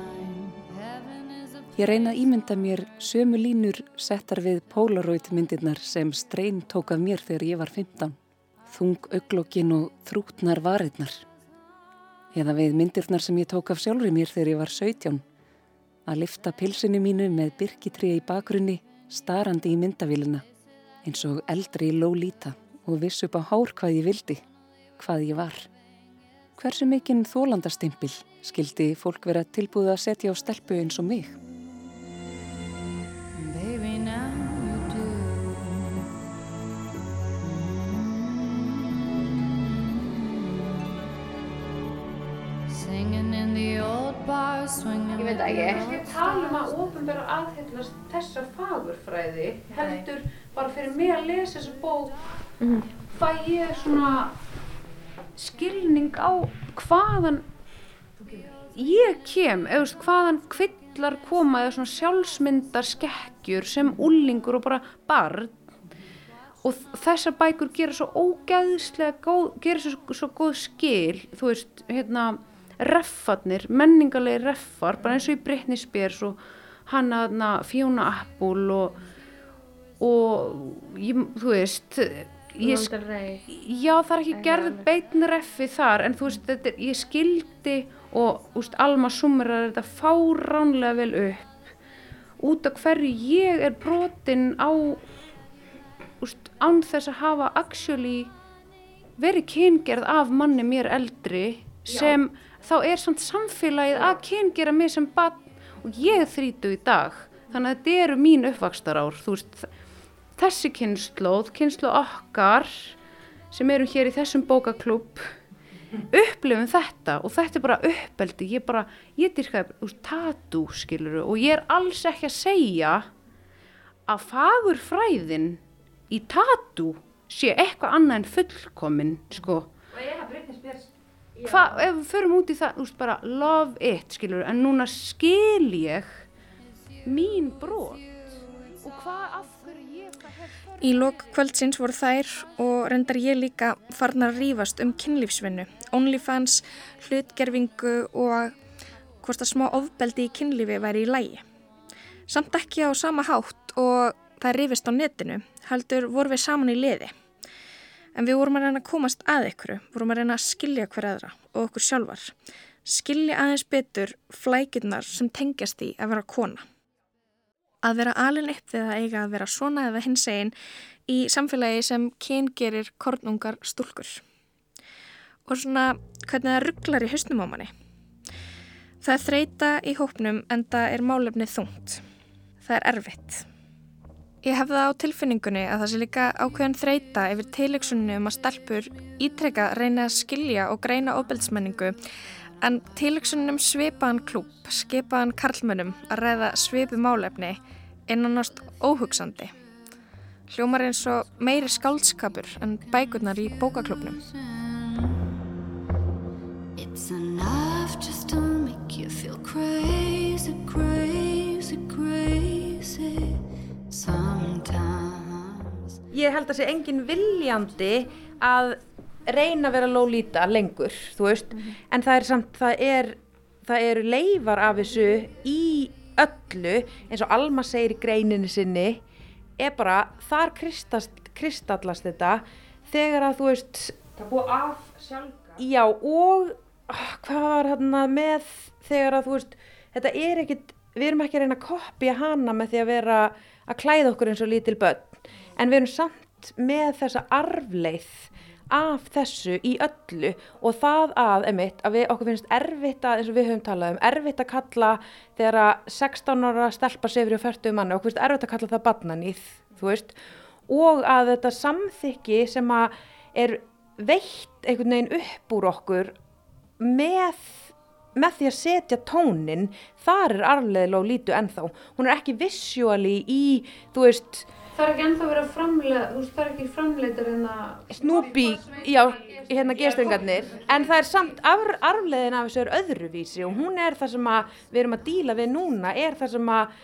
Ég reyna að ímynda mér sömu línur settar við Polaroid myndirnar sem streyn tók af mér þegar ég var 15. Þung auglokkin og þrútnar varirnar eða við myndirnar sem ég tók af sjálfur mér þegar ég var 17 að lifta pilsinu mínu með byrkitriði í bakgrunni starandi í myndavélina eins og eldri í lólíta og viss upp á hár hvað ég vildi, hvað ég var. Hversu mikinn þólandastimpil skildi fólk vera tilbúið að setja á stelpu eins og mig? Ég veit ekki. Ég tala um að ofinbæra aðhyllast þessar fagurfræði heldur bara fyrir mig að lesa þessu bók mm fæ ég svona skilning á hvaðan ég kem, eða hvaðan kvillar koma eða svona sjálfsmyndar skekkjur sem ullingur og bara barn. Og þessar bækur gera svo ógeðslega góð, gera svo, svo góð skil, þú veist, hérna reffarnir, menningarlegi reffar bara eins og í Britney Spears og hanna Fiona Apple og, og ég, þú veist ég, já það er ekki gerð beitn reffi þar en þú veist þetta er, ég skildi og úst, Alma sumrar þetta fáránlega vel upp. Út af hverju ég er brotin á úst, án þess að hafa actually verið kyngerð af manni mér eldri sem já. Þá er samt samfélagið að kyngera mig sem bann og ég þrítu í dag. Þannig að þetta eru mín uppvakstar ár veist þessi kynnslóð, kynnslóð okkar sem eru hér í þessum bókaklúb upplifum þetta og þetta er bara uppeldi. Ég bara, ég dyrkaði úr tatú skiluru og ég er alls ekki að segja að fagur fræðin í tatú sé eitthvað annað en fullkomin sko hvað, ef við förum út í það úst, bara love it skiluru en núna skil ég mín brot og hvað af Í lok kvöldsins voru þær og reyndar ég líka farnar að rýfast um kynlífsvinnu, OnlyFans, hlutgerfingu og hvort að smá ofbeldi í kynlífi væri í lægi. Samt ekki á sama hátt og það rýfist á netinu, heldur voru við saman í liði. En við vorum að reyna að komast að ykkur, vorum að reyna að skilja hver aðra og okkur sjálfar. Skilja aðeins betur flækjurnar sem tengjast í að vera kona að vera alin upp við að eiga að vera svona eða hins einn í samfélagi sem kyngerir kornungar stúlkur. Og svona hvernig það rugglar í hausnum á manni. Það er þreita í hópnum en það er málefnið þungt. Það er erfitt. Ég hef það á tilfinningunni að það sé líka ákveðan þreita yfir tilöksunni um að stelpur ítrekka reyna að skilja og greina ofbeldsmenningu en tilöksunum svipaðan klúp, skipaðan karlmönnum að ræða svipu málefni innanast óhugsandi. Hljómar eins og meiri skáldskapur en bækurnar í bókaklubnum. It's enough just to make you feel crazy, crazy, Ég held að sé engin viljandi að reyna að vera lólíta lengur, þú veist, mm -hmm. en það er samt, það er, það eru leifar af þessu í öllu eins og Alma segir í greininu sinni er bara þar kristast, kristallast þetta þegar að þú veist það búið af sjálfka já og oh, hvað var hérna með þegar að þú veist þetta er ekkit, við erum ekki að reyna að kopja hana með því að vera að klæða okkur eins og lítil börn en við erum samt með þessa arfleith af þessu í öllu og það að, emitt, að við okkur finnst erfitt að, eins og við höfum talað um, erfitt að kalla þegar að 16 ára stelpa sefri og 40 manni, okkur finnst erfitt að kalla það badnanýð, þú veist, og að þetta samþykki sem að er veitt einhvern veginn upp úr okkur með, með því að setja tónin, þar er arfleðilega og lítu ennþá, hún er ekki vissjóali í, þú veist, Það er ekki ennþá verið að framlega, þú veist, það er ekki framleitur en að... Snúpi, já, hérna gestringarnir, en það er samt af, arfleðin af þessu er öðruvísi og hún er það sem að við erum að díla við núna, er það sem að,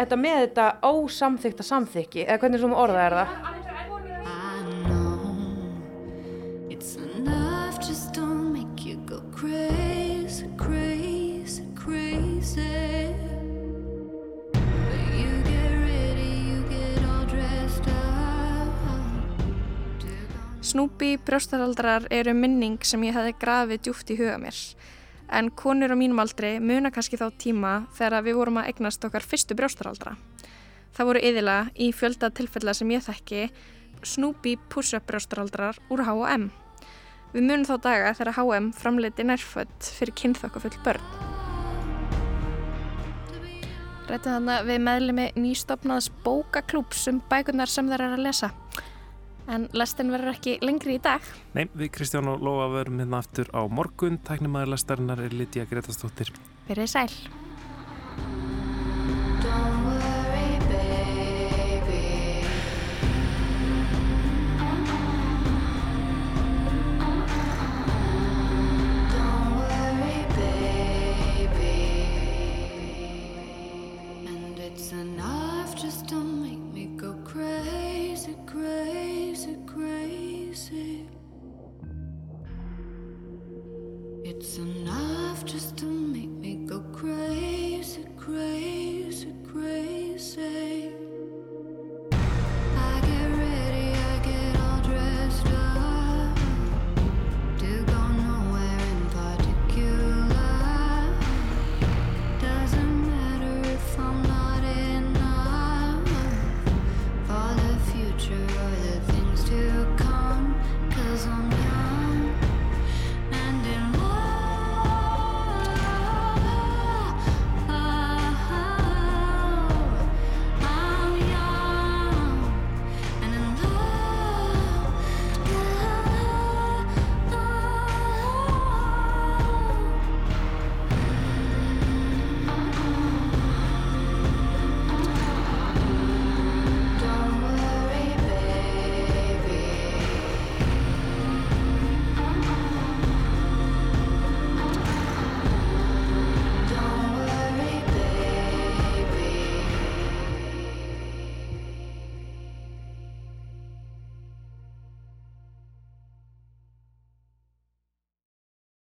þetta með þetta ósamþykta samþykki, eða hvernig sem orðað er það? Snúpi brjóstaraldrar eru minning sem ég hefði grafið djúft í huga mér. En konur á mínum aldri muna kannski þá tíma þegar við vorum að egnast okkar fyrstu brjóstaraldra. Það voru yðila í fjölda tilfella sem ég þekki Snúpi push-up brjóstaraldrar úr H&M. Við munum þá daga þegar H&M framleiti nærfödd fyrir kynþokkafull börn. Rættum þannig við meðlemi nýstofnaðs bókaklúps um bækunar sem þeir eru að lesa en lestin verður ekki lengri í dag. Nei, við Kristján og Lóa verum hérna aftur á morgun. Tæknumæður lestarinnar er Lítiða Gretastóttir. Verðið sæl.